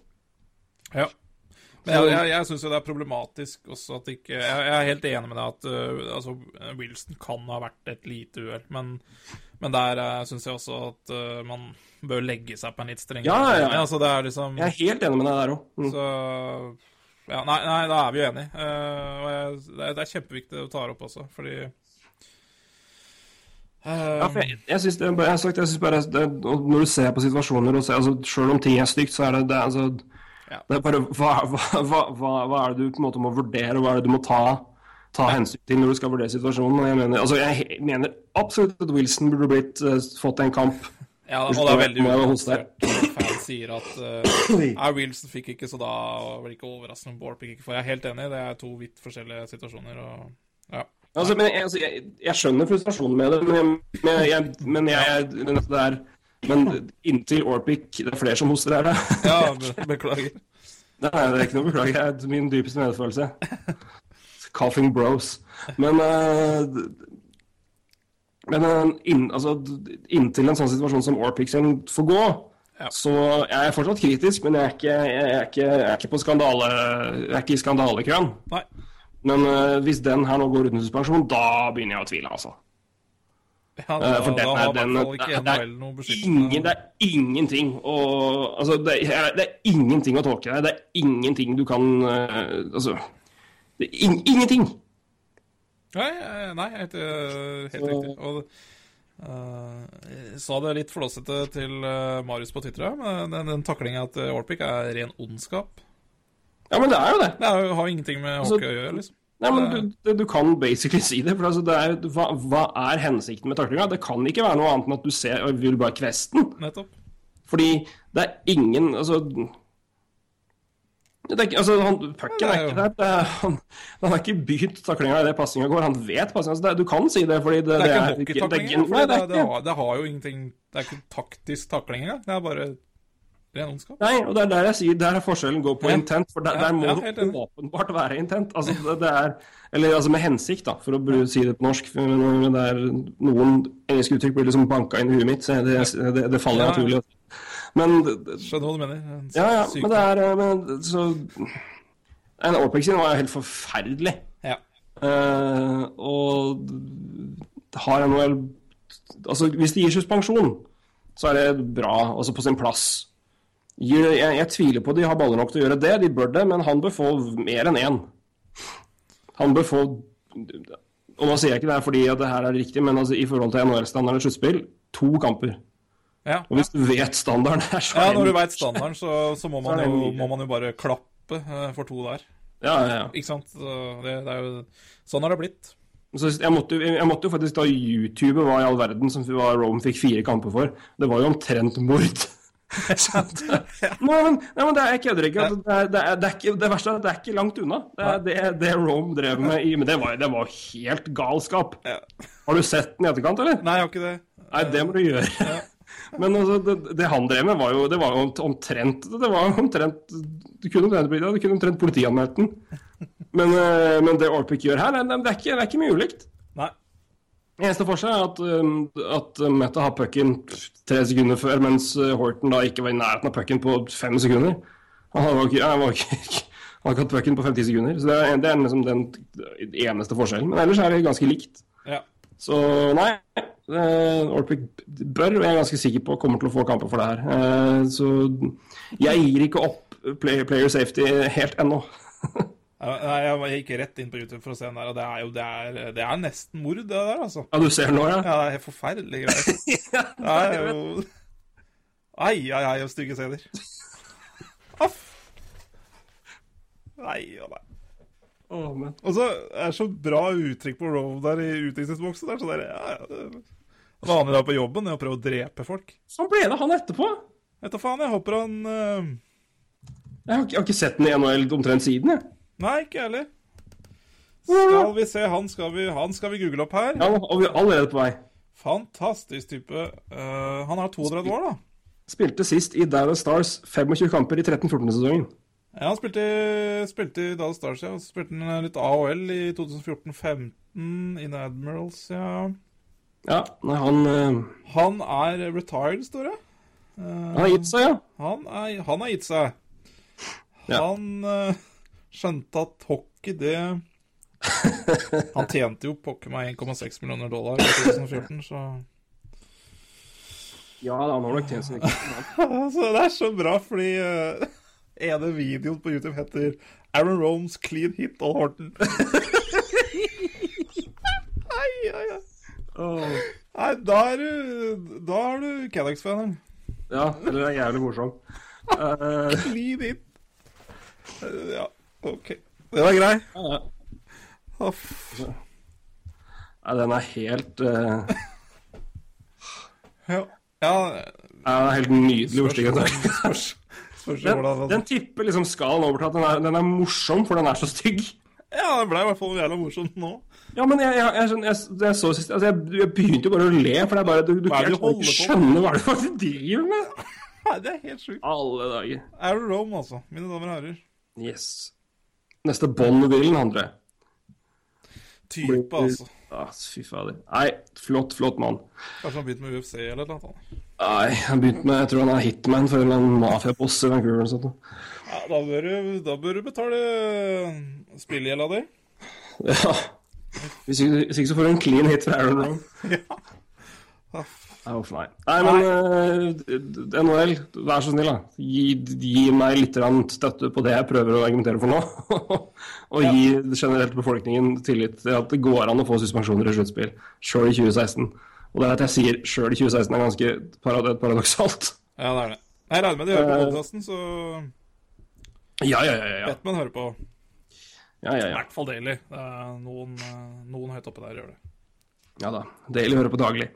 Ja. Men jeg, jeg, jeg syns jo det er problematisk også at ikke Jeg, jeg er helt enig med deg at uh, altså, Wilson kan ha vært et lite uhell, men, men der uh, syns jeg også at uh, man bør legge seg på en litt strengere Ja, ja, ja. Altså, det er liksom Jeg er helt enig med deg der òg. Mm. Så ja, nei, nei, da er vi jo enige. Uh, jeg, det, er, det kjempeviktig å ta opp også, fordi Ja, for jeg, jeg synes det, jeg har sagt, jeg synes bare det, Når du ser på situasjoner og ser, altså, Selv om ting er stygt, så er det det, altså, Ja. det er bare hva, hva, hva, hva er det du på en måte må vurdere, og hva er det du må ta, ta hensyn til når du skal vurdere situasjonen? Jeg mener, altså, jeg mener absolutt at Wilson burde blitt, uh, fått en kamp. Ja, og det er veldig uinteressert fans sier at [clears throat] uh, Wilson fikk ikke, så da blir det ikke overraskende om Bård fikk ikke. For jeg er helt enig, det er to vidt forskjellige situasjoner. og ja. Altså, men jeg, altså, jeg, jeg skjønner frustrasjonen med det, men jeg, men jeg, men det er, Men inntil Orpic Det er flere som hoster her, da. ja, beklager. [laughs] Nei, det er ikke noe å beklage. Det min dypeste medfølelse. Coughing bros. Men eh, Men eh, inn, altså, inntil en sånn situasjon som Orpixen får gå, Ja. så jeg er fortsatt kritisk, men jeg er ikke, jeg er ikke, jeg er ikke på skandale Jeg er ikke i skandalekøen. Men eh, hvis den her nå går uten suspensjon, da begynner jeg å tvile, altså. Ja, da, for den er- den- ikke det er Ingen, det er ingenting å Altså, det er, det er ingenting å tolke der. Det er ingenting du kan uh, Altså er Ingenting! Nei, eh, nei helt, eh, helt Så- riktig. Og Uh, sa det litt flåsete til Marius på Twitter, men den, den taklinga til Orpik er ren ondskap. Ja, men det er jo det. Det er har ingenting med Altså, å gjøre, liksom. Nei, men du, du, kan basically si det. For altså, det er, hva, hva er hensikten med taklinga? Det kan ikke være noe annet enn at du ser vil bare kveste den. Nettopp. Fordi det er ingen Altså det er ikke, altså, han, Pucken er ikke der. Er, han, han har ikke begynt taklinga idet pasninga går. Han vet pasninga. Altså, du kan si det, fordi det, Det er ikke hockeytaklinga. det for nei, det, det det, har, jo ingenting Det er ikke taktisk takling engang. Det er bare ren ondskap. Nei, og det er der jeg sier der er forskjellen går på Ja. intent. For der, der må ja, det åpenbart være intent. Altså, det, er, eller altså med hensikt, da, for å si det på norsk. Men det er noen engelske uttrykk blir liksom banka inn i huet mitt, så det, det, faller naturlig. Men Skjønner hva du mener. En ja, ja, men det er eh, men, så En Orpex sin var jo helt forferdelig. Ja. Uh, og har NHL Altså, hvis de gir suspensjon, så er det bra, altså på sin plass. Jeg, jeg, jeg tviler på de har baller nok til å gjøre det, de bør det, men han bør få mer enn én. Han bør få Og nå sier jeg ikke det fordi at det her er riktig, men altså, i forhold til NHL-standard og sluttspill, to kamper. Ja. Og hvis du vet standarden her, så ja, når du veit standarden, så, så må, [laughs] man så jo, må man jo bare klappe eh, for to der. Ja, ja, ja. Ikke sant? Det, det er jo Sånn har det blitt. Så jeg måtte, jeg måtte jo faktisk da YouTube hva i all verden som Rome fikk fire kamper for. Det var jo omtrent mord. [laughs] [laughs] Nei, men, nei, men det er, kødder ikke. Altså, det, er, det, er, det, er ikke. Det verste er at det er ikke langt unna. Det er det, det Rome drev med i Men det var, det var helt galskap. Har du sett den i etterkant, eller? Nei, jeg har ikke det. Nei, det må du gjøre. Men altså, det, det han drev med, var jo, det var jo omtrent Det var omtrent Du kunne omtrent, du kunne omtrent politianmeldt den. Men, eh, men det Orpik gjør her, det, er ikke, det er ikke mye ulikt. Nei. Eneste forskjell er at, um, at Meta har pucken tre sekunder før, mens uh, Horton da ikke var i nærheten av pucken på fem sekunder. Han var ikke, han var ikke, han har [laughs] hatt pucken på 50 sekunder. Så det er, det er liksom den eneste forskjellen. Men ellers er det ganske likt. Ja. Så nei, uh, bør, og jeg er ganske sikker på, kommer til å få kamper for det her. Eh, så jeg gir ikke opp play, player safety helt ennå. Nei, jeg gikk rett inn på YouTube for å se den der, og det er jo det er, det er nesten mord, det der, altså. Ja, du ser den nå, ja? Ja, det er helt forferdelig greier. [laughs] Det er jo Ai, ai, ai, og stygge scener. Aff. Nei og nei. Men. Og så er det så bra uttrykk på Rove der i utviklingsboksen. Der, er sånn der, ja, ja, det er Vanlig da på jobben er å prøve å drepe folk. Sånn ble det han etterpå. Vet da faen, jeg håper han uh... Jeg har, ikke- jeg har ikke sett den i NHL omtrent siden, jeg. Nei, ikke jeg heller. Skal vi se, han skal vi, han skal vi google opp her. Ja, og vi er allerede på vei. Fantastisk type. Uh, han har 32 år, da. Spilte sist i Dallas Stars 25 kamper i 13-14-sesongen. Ja, han spilte, spilte i Dallas Stars, ja. Så spilte han litt AHL i 2014-15 in Admirals, ja. Ja, nei, han, uh... Han er retired, står det. Uh, han har gitt seg, ja. han, er, han har gitt seg. Ja. Han uh, skjønte at hockey, det [laughs] Han tjente jo pokker meg 1,6 millioner dollar i 2014, så Ja, han har nok tjent seg [laughs] Altså, det er så bra, fordi uh, ene videoen på YouTube heter Aaron Rones clean hit on Horton. [laughs] Ai, ai, ai. Oh. Nei, da er du Da er du Canucks-fan. Ja, eller er jævlig morsom. clean hit. Eh, Ja, OK. Det var grei. ja, ja. Uff. Nei, den er helt uh... Ja. ja Den er helt nydelig stygg den spørs Den, tipper liksom skalaen over til at den er, den er morsom, for den er så stygg. Ja, den ble i hvert fall jævla morsomt nå. Ja, men jeg, jeg, jeg, jeg, jeg, så sist, altså jeg, jeg begynte jo bare å le, for det er bare du, du, Hva er det du kan ikke skjønne hva det er du driver med. Nei, det er helt sjukt. Alle dager. Aaron Rome, altså. Mine damer og herrer. Yes. Neste Bond-villen, André. Type, altså. Ah, fy fader. Nei, flott, flott mann. Kanskje han begynte med UFC eller noe annet. Nei, han begynte med Jeg tror han er hitman for en mafiaboss i Vancouver eller noe sånt. Ja, da bør du, da bør du betale spillgjelda di. Ja. Hvis ikke, hvis ikke så får du en clean hit fra Aaron Rome. [laughs] Ja. Nei, uff, nei. Nei, men uh, NHL, vær så snill, da. Gi, gi meg litt støtte på det jeg prøver å argumentere for nå. [laughs] og gi generelt befolkningen tillit til at det går an å få suspensjoner i sluttspill. Sjøl i 2016. Og det er at jeg sier sjøl i 2016 er ganske parad paradoksalt. Ja, det er det. Jeg regner med de hører på podkasten, så Ja, ja, ja. ja, ja. Batman hører på. ja, ja, I hvert fall Daily. Det er noen, eh, noen høyt oppe der gjør det. Ja da. Deilig å høre på daglig.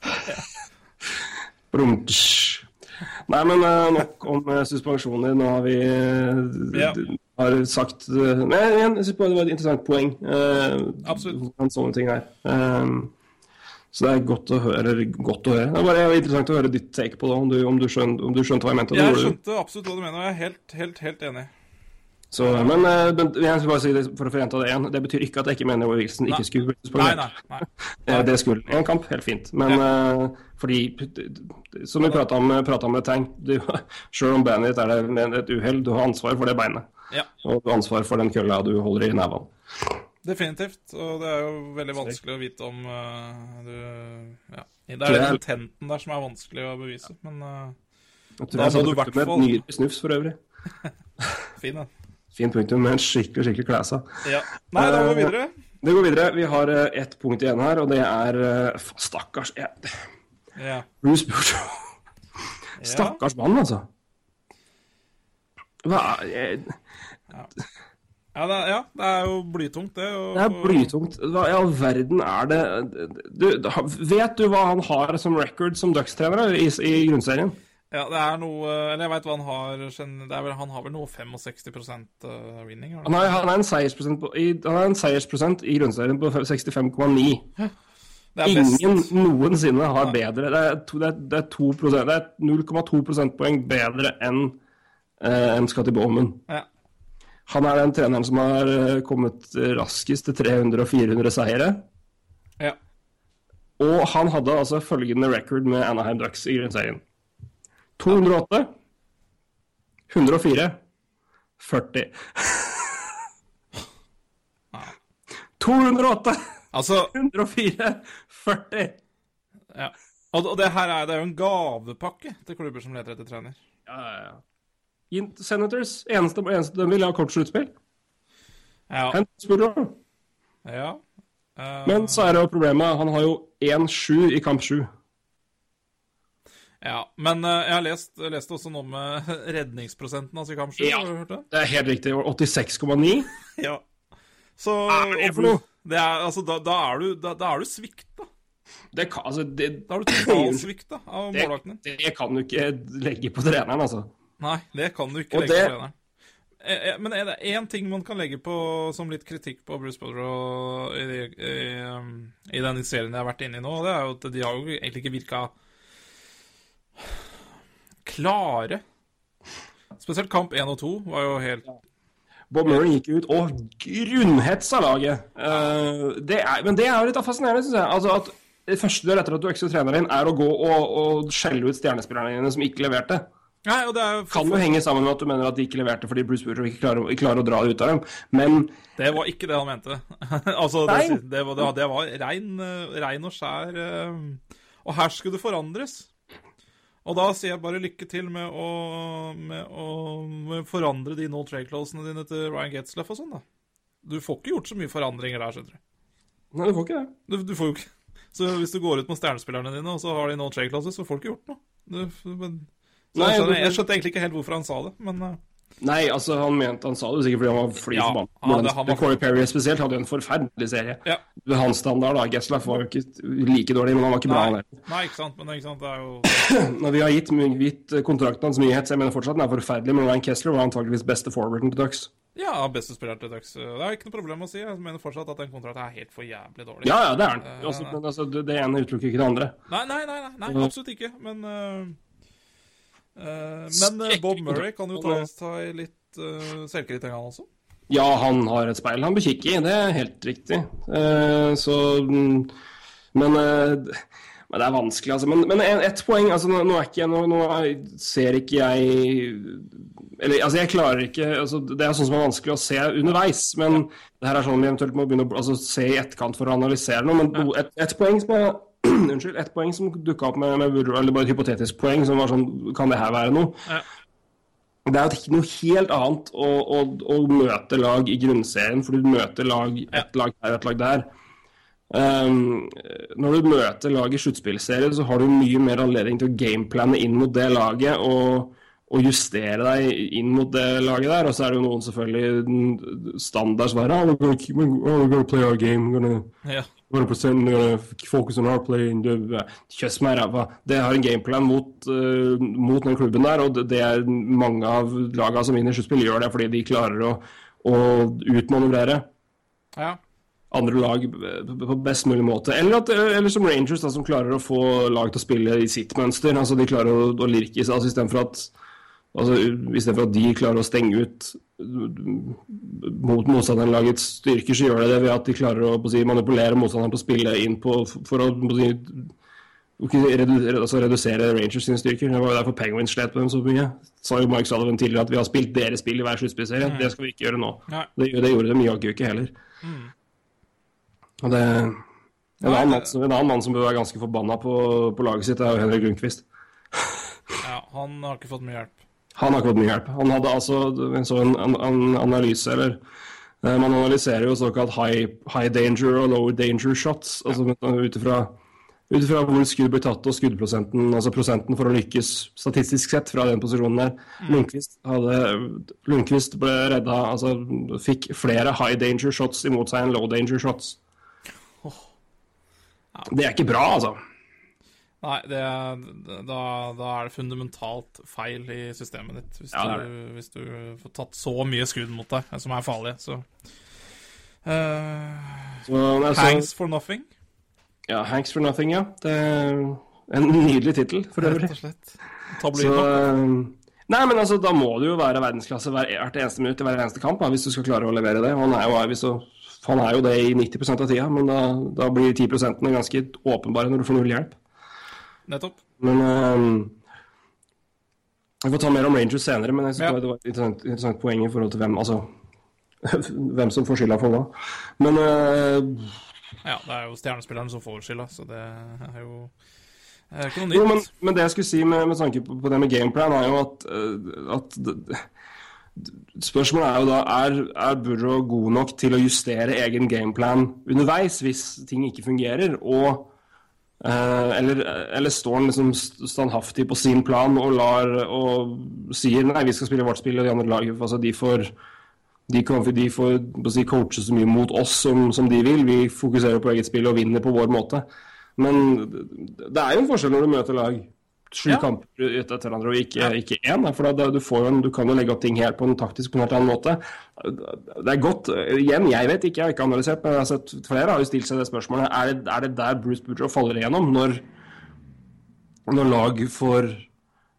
[laughs] Brumtsj. Nei, men eh, nok om eh, suspensjoner. Nå har vi eh, Ja. har sagt Men igjen, jeg synes det var et interessant poeng. eh, Absolutt. sånne ting er. Um, så det er godt å høre. Godt å høre. Det er bare interessant å høre ditt take på det, om du, om du, skjønte, om du skjønte hva jeg mente. Jeg skjønte absolutt hva du mener, og jeg er helt, helt, helt enig. Så, men, eh, men jeg skal bare si det for å få det igjen. Det betyr ikke at jeg ikke mener Roy Wilson ikke skulle bli Nei, suspendert. nei. nei. [laughs] Eh, Det skulle en kamp, helt fint. Men eh, fordi, som vi prata om, om med Tang, sjøl om bandet ditt er det med et uhell, du har ansvar for det beinet. Ja, Og du har ansvar for den kølla du holder i nevene. definitivt. Og det er jo veldig vanskelig å vite om uh, du Ja. Det er den tenten der som er vanskelig å bevise, men uh, Da må du i hvert punktum med et nydelig snufs for øvrig. [laughs] fin, den. Fin punktum med en skikkelig skikkelig klesa. Ja. Nei, da går vi videre. Det går videre. Vi har eh, ett punkt igjen her, og det er eh, Stakkars jeg, Ja. Bruce ja. Stakkars mann, altså. Hva er jeg, Ja, det er, ja, det er jo blytungt, det. Og, Det er blytungt. Hva i all verden er det du, Vet du hva han har som record som Ducks-trener i, i grunnserien? Ja, det er noe Eller jeg veit hva han har det vel, Han har vel noe 65 eh, winning? har han? er, han er en seiersprosent på, i, han er en seiersprosent i grunnserien på 65,9. Det er best. Ingen noensinne har bedre. Det er, to, det er, det er, to prosent- det er 0,2 prosentpoeng bedre enn eh, enn Scotty Bowman. Ja. Han er den treneren som har eh, kommet raskest til 300 og 400 seire. ja. Og han hadde altså følgende record med Anaheim Ducks i grunnserien. 208, 104, 40. 208, Altså, 104, 40. ja. Og, det her er, det er jo en gavepakke til klubber som leter etter trener. Ja, ja, ja. Senators, eneste, eneste de vil ha kort sluttspill. Ja. Ja. Uh... Men så er det jo problemet, han har jo 1-7 i kamp 7. ja. Men eh, jeg har lest, lest også noe med [laughs] redningsprosenten av i kamp 7. Ja. Har du hørt det? Det er helt riktig. 86,9. [laughs] Ja. Så Hva er det? Det er, altså, da, da, er du, da, da er du svikta. Det kan, altså, det, Da har du totalsvikta [laughs] av det, målvakten din. det kan du ikke legge på treneren, altså. Nei, det kan du ikke Og legge det- på treneren. Eh, eh, Men er det én ting man kan legge på som litt kritikk på Bruce Butler i, i, i, um, i den serien jeg har vært inne i nå, og det er jo at de har jo egentlig ikke virka klare. Spesielt kamp 1 og 2 var jo helt Bob Murray gikk ut og grunnhetsa laget. Uh, det er, men det er jo litt fascinerende, syns jeg. Altså at det første du gjør etter at du økser treneren din, er å gå og, og skjelle ut stjernespillerne dine som ikke leverte. Nei, og det er Kan jo henge sammen med at du mener at de ikke leverte fordi Bruce Booter ikke klarer, klarer å dra det ut av dem, men Det var ikke det han mente. [laughs] altså, det, det, var, det, var- det var rein, eh, rein og skjær eh, Og her skulle det forandres. Og da sier jeg bare lykke til med å, med å med forandre de no trade-closene dine til Ryan Getzlaff og sånn, da. Du får ikke gjort så mye forandringer der, skjønner du. Nei, du får ikke det. Du, du får jo ikke Så hvis du går ut med stjernespillerne dine, og så har de no trade clauses, så får du ikke gjort noe. Du, men, så Nei, jeg skjønte egentlig ikke helt hvorfor han sa det, men eh, Nei, altså, han mente Han sa det sikkert fordi han var fly Ja, forbanna. var- Corey Perry spesielt hadde jo en forferdelig serie. ja. Hans standard, da. Getzlaff var jo ikke like dårlig, men han var ikke bra. Nei, nei, ikke sant, men ikke sant, det er jo [clears throat] Når vi har gitt, gitt kontrakten hans mye hets, jeg mener fortsatt den er forferdelig, men Ryan Kessler var antakeligvis beste forwarden til Ducks. Ja, beste spiller til Ducks. Det er ikke noe problem å si. Jeg mener fortsatt at den kontrakten er helt for jævlig dårlig. Ja, ja, det er den. Eh, Altså, men altså, det, det ene utelukker ikke det andre. Nei, nei, nei, nei, absolutt ikke. Men øh, Men øh, Bob Murray kan jo ta, ta i litt uh, selvkritikk, han også. Ja, han har et speil han bør kikke i, det er helt riktig. Eh, så mm, Men eh, men det er vanskelig, altså. Men, men ett poeng altså, nå, er ikke, jeg- nå, nå er- ser ikke jeg Eller altså, jeg klarer ikke altså, Det er sånn som er vanskelig å se underveis. Men det her er sånn vi eventuelt må begynne å altså, se i etterkant for å analysere noe. Men ett et poeng som jeg [clears throat] Unnskyld, ett poeng som dukka opp med, med eller bare et hypotetisk poeng, som var sånn Kan det her være noe? Ja. Det er jo ikke noe helt annet å, å, å møte lag i grunnserien, for du møter lag ett lag her ett lag der. Um, når du møter lag i sluttspillserien, så har du mye mer anledning til å gameplane inn mot det laget og, og justere deg inn mot det laget der. Og så er det jo noen selvfølgelig den standard som er oh, we're gonna, oh, we're gonna play our game. We're gonna, Ja. 100% gonna focus on our play. Kjøss meg i ræva. Det har en gameplan mot, uh, mot den klubben der, og det, det er mange av lagene som vinner sluttspill, gjør det fordi de klarer å, å utmanøvrere ja. andre lag på best mulig måte. Eller, at, eller som Rangers, da, som klarer å få lag til å spille i sitt mønster. altså De klarer å, å lirke i seg. altså Istedenfor at, altså, i stedet for at de klarer å stenge ut mot motstanderlagets styrker, så gjør de det ved at de klarer å, på å si, manipulere motstanderen til å spille inn på for å, på å si, altså redusere Rangers sine styrker. Det var jo derfor Penguins slet på dem så mye. Sa jo Mike Sullivan tidligere at vi har spilt deres spill i hver sluttspillserie. Det skal vi ikke gjøre nå. Nei. Det, det gjorde de jaggu ikke heller. Og det, en, annen en annen mann som bør være ganske forbanna på, på laget sitt, er jo Henrik Lundqvist. ja. Han har ikke fått mye hjelp. Han har ikke fått mye hjelp. Han hadde altså en, en, en analyse, eller eh, Man analyserer jo såkalt high, high danger og low danger shots. altså ut ifra ut ifra hvor skudd blir tatt og skuddprosenten, altså prosenten for å lykkes statistisk sett fra den posisjonen der. Lundqvist, hadde, Lundqvist ble redda, altså fikk flere high danger shots imot seg enn low danger shots. Det er ikke bra, altså. Nei, det, da, da er det fundamentalt feil i systemet ditt. Hvis, Ja, du, hvis du får tatt så mye skudd mot deg, som er farlige, så uh, Så, altså, Hangs for nothing, Ja, Hanks for nothing, ja. Det er en nydelig tittel, for øvrig. rett og slett. Tabloid nok. eh, nei, men altså, da må du jo være verdensklasse hvert eneste minutt i hver eneste kamp, da, hvis du skal klare å levere det. Han er jo, hvis du, han er jo det i 90% av tida, men da, da blir 10% ganske åpenbare når du får null hjelp. Nettopp. Men um, Vi får ta mer om Rangers senere, men jeg synes Ja. det var et interessant, interessant poeng i forhold til hvem altså, [laughs] hvem som får skylda for hva. Men uh, Ja, det er jo stjernespilleren som får skylda, så det er jo det er ikke noe Jo, nytt. men, men det jeg skulle si med, med tanke på, på det med gameplan, er jo at, eh, at det- Spørsmålet er jo da er, er Burrow god nok til å justere egen gameplan underveis hvis ting ikke fungerer, og eh, eller, eller står han liksom standhaftig på sin plan og lar og sier nei, vi skal spille vårt spill, og de andre lag altså de får de, kan, de får si, coache så mye mot oss som, som de vil. Vi fokuserer på eget spill og vinner på vår måte. Men det er jo en forskjell når du møter lag sju Ja. kamper etter hverandre og ikke, ikke én. For da, du, en, du kan jo legge opp ting helt på en taktisk på en helt annen måte. Det er godt Igjen, jeg vet ikke, jeg har ikke analysert, men jeg har sett flere har jo stilt seg det spørsmålet. Er det, er det der Bruce Boudreau faller igjennom? Når, når lag får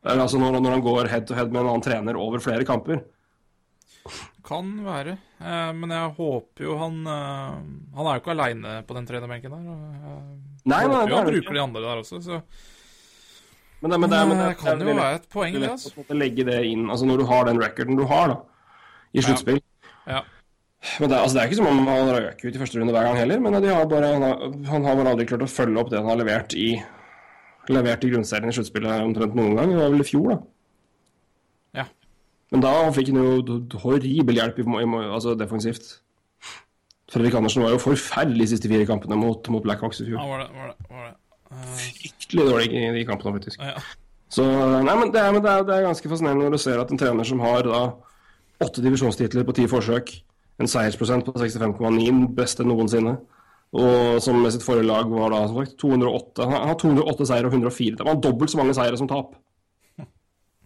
eller altså når, når han går head to head med en annen trener over flere kamper? Kan være. Eh, men jeg håper jo han eh, Han er jo ikke aleine på den trenerbenken der. Jeg eh, Nei, nei, håper jo han bruker de andre der også, så Men det, men det, men det, det kan det jo er være et poeng, det det. altså. legge det inn altså når du har den recorden du har da, i sluttspill. Ja. Men det, altså det er ikke som om han røk ut i første runde hver gang heller, men de har bare, han, har, han har bare aldri klart å følge opp det han har levert i levert i grunnserien i sluttspillet omtrent noen gang. Det var vel i fjor, da. Ja. Men da fikk han jo horribel hjelp i, i, altså defensivt. Fredrik Andersen var jo forferdelig de siste fire kampene mot, mot Blackhawks i fjor. Ja, var det, var det. Var det. Fryktelig dårlig i de kampene, faktisk. ja. Så nei, men det er, men det er, det er ganske fascinerende når du ser at en trener som har da åtte divisjonstitler på ti forsøk, en seiersprosent på 65,9, den beste noensinne, og som med sitt forrige lag var da som sagt 208 Han har 208 seier og 104 Det var dobbelt så mange seire som tap.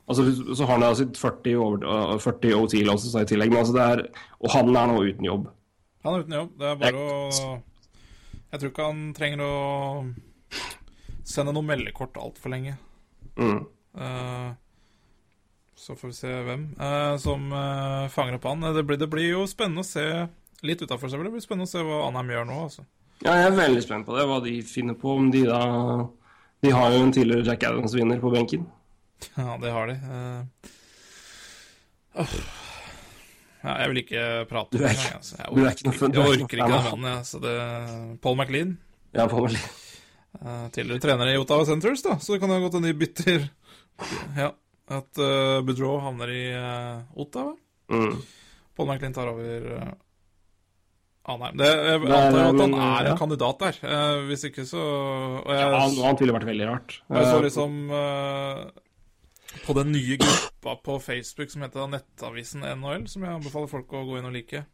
Altså, så har han da sitt 40, over, øh, 40 OT-losses i tillegg, men altså det er, og han er nå uten jobb. Han er uten jobb. Det er bare å Jeg tror ikke han trenger å sende noen meldekort altfor lenge. Mm. Uh, så får vi se hvem uh, som uh, fanger opp han. Det blir, det blir jo spennende å se litt utafor seg. Det blir spennende å se hva Anheim gjør nå, altså. Ja, jeg er veldig spent på det, hva de finner på. Om de da De har jo en tidligere Jack Adams-vinner på benken. [laughs] Ja, det har de. Uh. Ja, jeg vil ikke prate med om det. ikke- Altså. Jeg er orker ikke jeg er orker ikke den mannen. jeg. Så det Paul McLean, Ja, Paul meg. Eh, tidligere trener i Ottawa Centres, da, så det kan jo godt hende de bytter Ja, at uh, Boudreau havner i uh, Ottawa. Mm. Paul McLean tar over uh, Anheim. Det, jeg antar jo at han er en kandidat der. Uh, hvis ikke, så jeg, Ja, han, han ville vært veldig rart. jeg så liksom på den nye gruppa på Facebook som heter Nettavisen NHL, som jeg anbefaler folk å gå inn og like.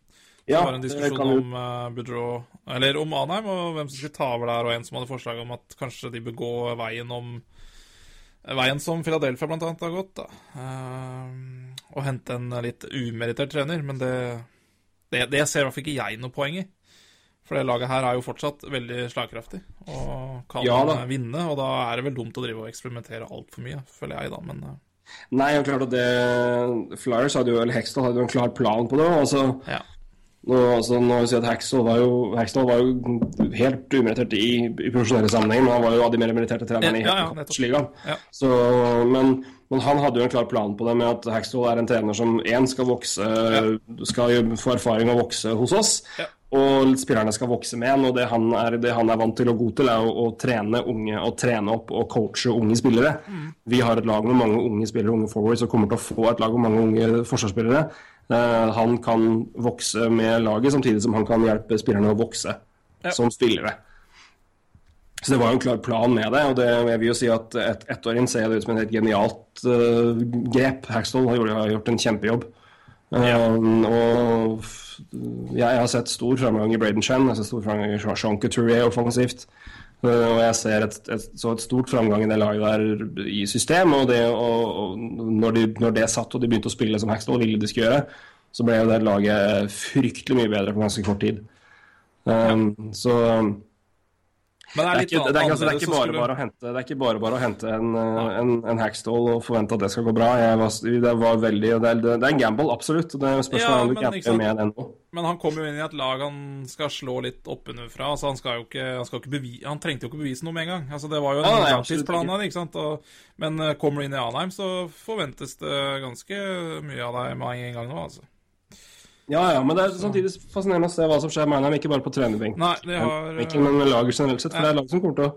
Det var en diskusjon om uh, Boudreau Eller om Anheim, og hvem som skulle ta over der, og en som hadde forslag om at kanskje de bør gå veien om Veien som Philadelphia annet har gått, da. Uh, og hente en litt umerittert trener, men det, det, det ser i hvert fall ikke jeg noe poeng i. For det laget her er jo fortsatt veldig slagkraftig og kan Ja eh, vinne. Og da er det vel dumt å drive og eksperimentere altfor mye, føler jeg, da. Men uh... Nei, og klart at det Flyers hadde jo, eller Hextall hadde jo en klar plan på det. Altså, ja. Nå, altså, nå si at Hexel var jo, Hexel var jo helt umerittert i, i profesjonelle sammenhenger, men han var jo av de mer meritterte trenerne i Ja, ja. Ja. Men, men han hadde jo en klar plan på det med at Hexel er en trener som én skal vokse, skal få erfaring å vokse hos oss. Og spillerne skal vokse med en og det han er, det han er vant til og god til, er å, å trene unge og trene opp og coache unge spillere. Vi har et lag med mange unge spillere, unge forwards, og kommer til å få et lag med mange unge forsvarsspillere. Eh, han kan vokse med laget, samtidig som han kan hjelpe spillerne å vokse Ja. som spillere. Så det var jo en klar plan med det, og det, jeg vil jo si at et, ett år inn ser det ut som et helt genialt uh, grep. Hackstall har, har gjort en kjempejobb. Um, og jeg, jeg har sett stor framgang i Braden Chen, jeg har sett stor framgang i Jean Couturier offensivt. Og jeg ser et, et, så et stort framgang i det laget der i system. Og, det, og, og når, de, når det satt og de begynte å spille som Hackstall ville de skulle gjøre, så ble det laget fryktelig mye bedre på ganske kort tid. Um, så Men det det er litt ikke, det, er, ikke- altså, det, er ikke bare bare å hente, det er ikke bare bare å hente en, uh, en, en Hackstall og forvente at det skal gå bra. Var, det, var veldig, det, er, det er en gamble, absolutt. Det er spørsmålet Ja, om du ikke med den nå. Men han kom jo inn i et lag han skal slå litt oppunderfra. Altså han skal jo ikke, han skal ikke bevi, Han trengte jo ikke bevise noe med en gang. Altså Det var jo en nei, langtidsplan her, ikke sant. Og, men eh, kommer du inn i Anheim, så forventes det ganske mye av deg med en gang nå, altså. Ja, ja, men det er samtidig fascinerende å se hva som skjer med Meinheim, ikke bare på trenerbenken, har men lager generelt sett. For det er lag som kommer til å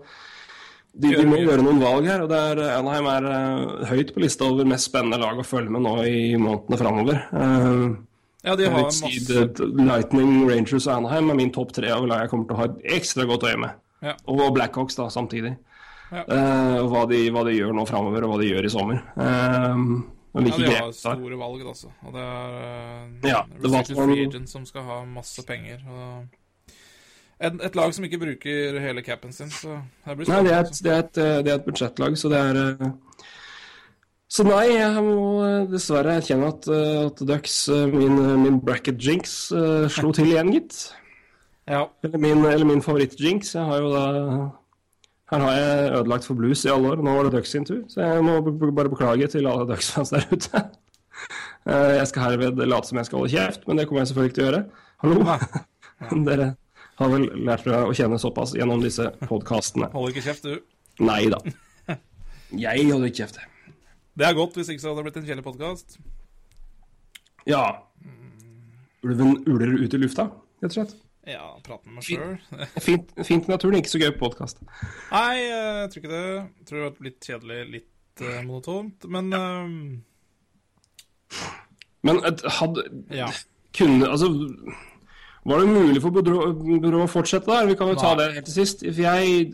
de, de må gjøre noen valg her, og det er, Anaheim er uh, høyt på lista over mest spennende lag å følge med nå i månedene framover. Ja, de har masse Lightning, Rangers og Anaheim er min topp tre av lag jeg kommer til å ha et ekstra godt øye med. Ja. Og Blackhawks da, samtidig. Ja. Uh, hva de, hva de gjør nå framover, og hva de gjør i sommer. Eh, og Ja, de har store valg, altså. Og det er uh, Ja, restricted free agent som skal ha masse penger. Et, et lag som ikke bruker hele capen sin, så det blir Nei, det spennende. er, et, det, er et, eh, det er et budsjettlag, så det er eh, Så nei, jeg må dessverre erkjenne at, at Ducks, min, min bracket jinx, slo til igjen, gitt. [laughs] Ja. Eller min, eller min favoritt-jinx. Jeg har jo da Her har jeg ødelagt for blues i alle år, nå var det Ducks sin tur. Så jeg må bare beklage til alle Ducks-fans der ute. [laughs] Eh, Jeg skal herved late som jeg skal holde kjeft, men det kommer jeg selvfølgelig ikke til å gjøre. Hallo! [laughs] Dere har vel lært dere å kjenne såpass gjennom disse podkastene. Holder ikke kjeft, du. Nei da. [laughs] Jeg holder ikke kjeft. Det er godt, hvis ikke så hadde det blitt en kjedelig podkast. Ja. Ulven uler ut i lufta, rett og slett. Ja, prate med meg sjøl. [laughs] Fint, fint i naturen, ikke så gøy på podkast. Nei, eh, jeg tror ikke det. Jeg tror det har vært litt kjedelig, litt uh, monotont. Men eh, Men hadde ja. kunne Altså Var det mulig for Boudreau å fortsette der? Vi kan jo ta Nei. det helt til sist. For jeg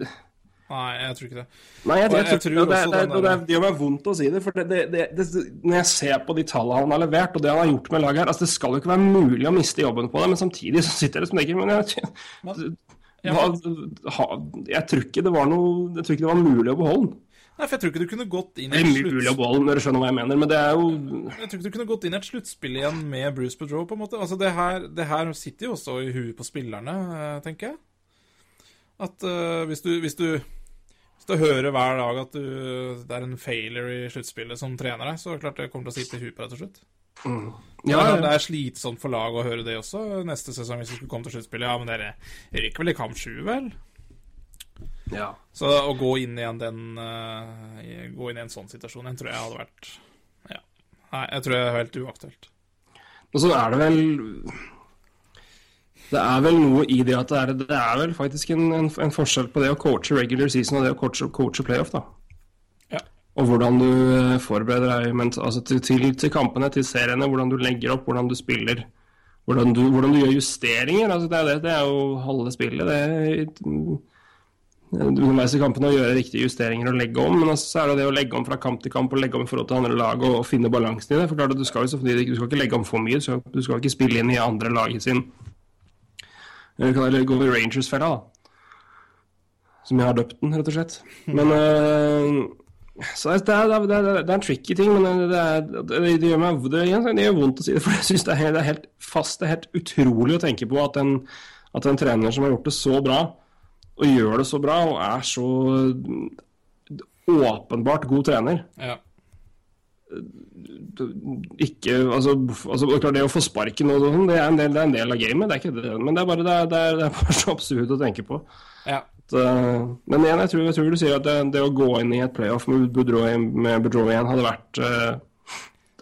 Nei, jeg tror ikke det. Nei, jeg, Og jeg, jeg tror, det, det, det, det gjør meg vondt å si det. For når jeg ser på de tallene han har levert, og det han har gjort med laget her altså Det skal jo ikke være mulig å miste jobben på det, men samtidig så sitter jeg og tenker Men jeg, jeg tror ikke det var noe Jeg tror ikke det var mulig å beholde den. Nei, for jeg tror ikke du kunne gått inn i et sluttspill jeg Jeg et sluttspill igjen med Bruce Boudreau, på en måte. Altså, det her, det her sitter jo også i huet på spillerne, eh, tenker jeg. At uh, hvis du Hvis du hvis du hører hver dag at du, det er en failure i sluttspillet som trener deg, så er det klart det kommer til å sitte i huet på deg til slutt. Ja, det, er, ja. det er slitsomt for laget å høre det også neste sesong, hvis du skulle komme til sluttspillet. Ja, men dere ryker vel i kamp sju, vel? ja. Så å gå inn igjen den eh, i- Gå inn i en sånn situasjon, jeg tror jeg hadde vært Ja. Nei, jeg tror det er helt uaktuelt. Og så er det vel Det er vel noe i det at det er, det er vel faktisk en, en, en forskjell på det å coache regular season og det å coache, coache playoff, da. Ja. Og hvordan du eh, forbereder deg men, altså, til, til, til kampene, til seriene, hvordan du legger opp, hvordan du spiller. Hvordan du, hvordan du gjør justeringer. Altså, det, er det, det er jo halve spillet. Det er underveis i kampene å gjøre riktige justeringer og legge om. Men altså, så er det det å legge om fra kamp til kamp og legge om i forhold til andre lag og, og finne balansen i det. For klart at du skal, du skal ikke legge om for mye. Du skal, du skal ikke spille inn i andre laget sin Eller kan jeg gå i Rangers-fella, da. Som jeg har døpt den, rett og slett. Men øh, så det er, det, er, det, er, en tricky ting, men det, er, det, gjør meg, det, gjør vondt å si det. For jeg syns det, helt- det er helt fast, det er helt utrolig å tenke på at en, at en trener som har gjort det så bra, og gjør det så bra, og er så åpenbart god trener Ja. Ikke, altså, altså klart Det å få sparken og sånn, det er en del, det er en del av gamet, det er ikke det. Men det er bare, det er, det er, det er [laughs] bare så absurd å tenke på. ja. Eh, men igjen, jeg tror, jeg tror du sier at det, det å gå inn i et playoff med Boudreau, med Boudreau igjen hadde vært uh,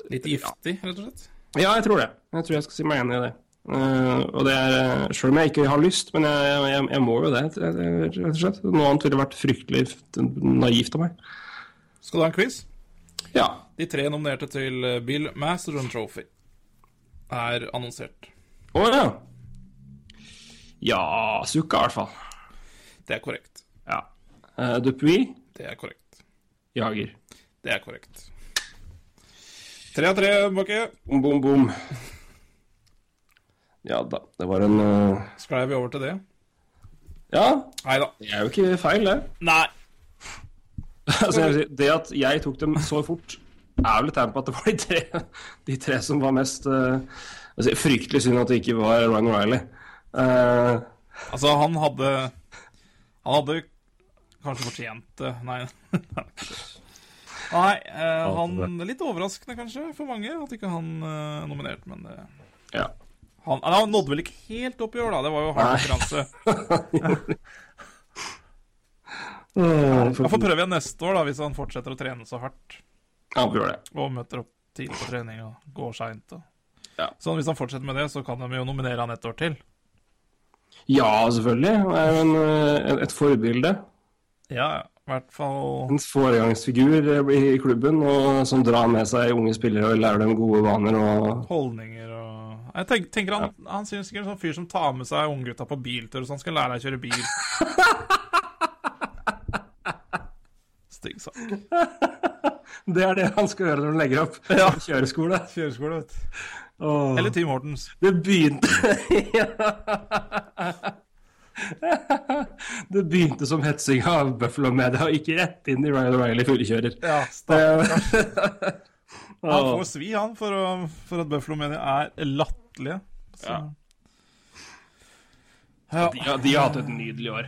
Litt giftig, rett og slett. Ja, jeg tror det. Jeg tror jeg skal si meg enig i det. Uh, og det er eh, Selv om jeg ikke har lyst, men jeg, jeg, jeg må jo det, rett og slett. Noe annet ville vært fryktelig naivt av meg. Skal du ha en quiz? Ja. De tre nominerte til eh, Bill Masterton Trophy er annonsert. Å ja. Ja, Sukka i hvert fall. Det er korrekt. Ja. Uh, Dupuis, Det er korrekt. Jager. Det er korrekt. Tre av tre, Bakke. Bom, bom, bom. Ja da, det var en uh... Sklei vi over til det? Ja, Nei da. det er jo ikke feil, det. Nei. [laughs] altså, det at jeg tok dem så fort, er vel et tegn på at det var de tre, de tre som var mest uh, altså, Fryktelig synd at det ikke var Ryan O'Reilly. Uh, Altså, han hadde Han hadde kanskje fortjent [laughs] det. Nei. Nei, uh, han Litt overraskende, kanskje, for mange, at ikke han uh, nominerte, men det ja. han, han nådde vel ikke helt opp i år, da. Det var jo hard konkurranse. [laughs] Uh, får prøve igjen neste år, da, hvis han fortsetter å trene så hardt. Ja, vi gjør det. Og møter opp tidlig på trening og går seint. Ja. Så hvis han fortsetter med det, så kan de jo nominere han et år til. Ja, selvfølgelig. Han er jo en, eh, et forbilde. Ja, ja. I hvert fall En foregangsfigur eh, i klubben og som drar med seg unge spillere og lærer dem gode vaner. og holdninger og Jeg tenk, tenker han, han synes sikkert en sånn fyr som tar med seg unggutta på biltur, så han skal lære deg å kjøre bil. [laughs] Stygg sak. [laughs] Det er det han skal gjøre når han legger opp Ja. kjøreskole. Kjøreskole, vet du. Eller Team Hortons. Det begynte [laughs] Det begynte som hetsing av Buffalo Media, og gikk rett inn i Ryan O'Reilly fullkjører. Ja, Han [laughs] får svi, han, for, å, for at Buffalo Media er latterlige. Ja. Ja. De, har- de har hatt et nydelig år.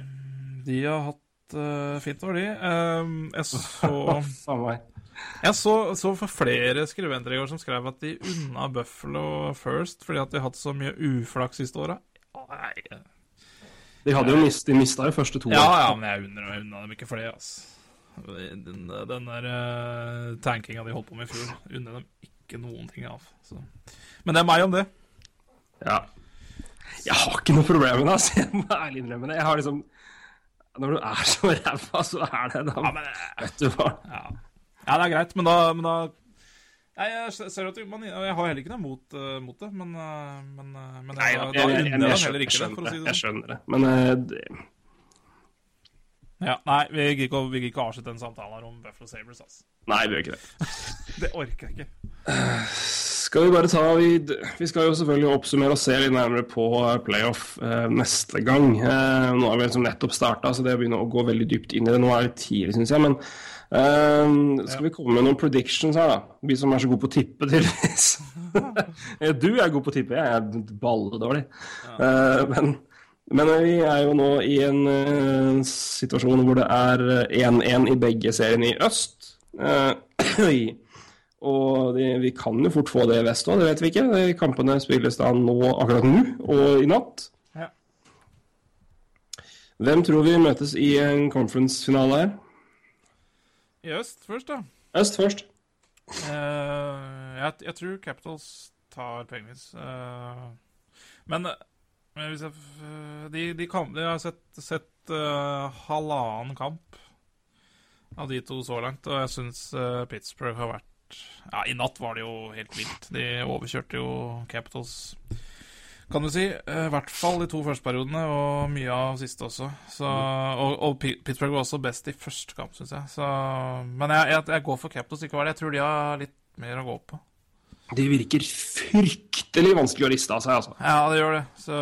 De har hatt uh, fint år, de. Um, jeg så, [laughs] Samme meg. [laughs] jeg så, så for flere skribenter i går som skrev at de unna Buffalo first fordi at de har hatt så mye uflaks siste åra. De hadde jo mist, de mista jo første to. Ja, ja, men jeg unner, unner dem ikke for det, altså. Den, den der uh, tankinga de holdt på med i fjor, unner dem ikke noen ting av. Så. Men det er meg om det. Ja. Jeg har ikke noe problem med det, altså. [laughs] Jeg må ærlig innrømme det. Jeg har liksom Når du er så ræva, så er det da. Ja, men, eh, Vet du hva. ja. Ja, det er greit, men da, men da Nei, jeg ser at man, jeg har heller ikke noe mot, uh, mot det, men, uh, men, uh, men Nei, jeg, da jeg, jeg, jeg, heller ikke det, skjønner det. si det Jeg sånn. skjønner det. Men det, Ja, nei, vi gidder ikke, vi ikke avslutte den samtalen her om Buffalo Sabres, altså. Nei, vi gjør ikke det. [laughs] Det orker jeg ikke. Skal vi bare ta Vi, vi skal jo selvfølgelig oppsummere og se litt nærmere på playoff neste gang. Nå har vi liksom nettopp starta, så det begynner å gå veldig dypt inn i det. Nå er det tidlig, syns jeg. Men eh, skal vi komme med noen predictions her, da? Vi som er så gode på å tippe, tydeligvis. [laughs] Eh, du er god på å tippe, jeg er balledårlig. Uh, men, men vi er jo nå i en uh, situasjon hvor det er eh, 1-1 i begge seriene i øst. [clears throat] Uh, og de, vi kan jo fort få det i vest òg, det vet vi ikke. De kampene spilles da nå akkurat nå og i natt. Ja. Hvem tror vi møtes i en conference-finale her? I øst først, da. Øst først. Uh, jeg, jeg tror Capitals tar Penguins. Uh, men, men hvis jeg de, de kan, de har sett, sett uh, halvannen kamp av de to så langt, og jeg syns eh, Pittsburgh har vært Ja, i natt var det jo helt vilt. De overkjørte jo Capitals, kan du si. eh, I hvert fall de to første periodene, og mye av siste også. Så, og, og Pittsburgh var også best i første kamp, syns jeg. Så, men jeg, jeg, jeg går for Capitals likevel. Jeg tror de har litt mer å gå på. Det virker fryktelig vanskelig å riste av seg, altså. Ja, det gjør det. Så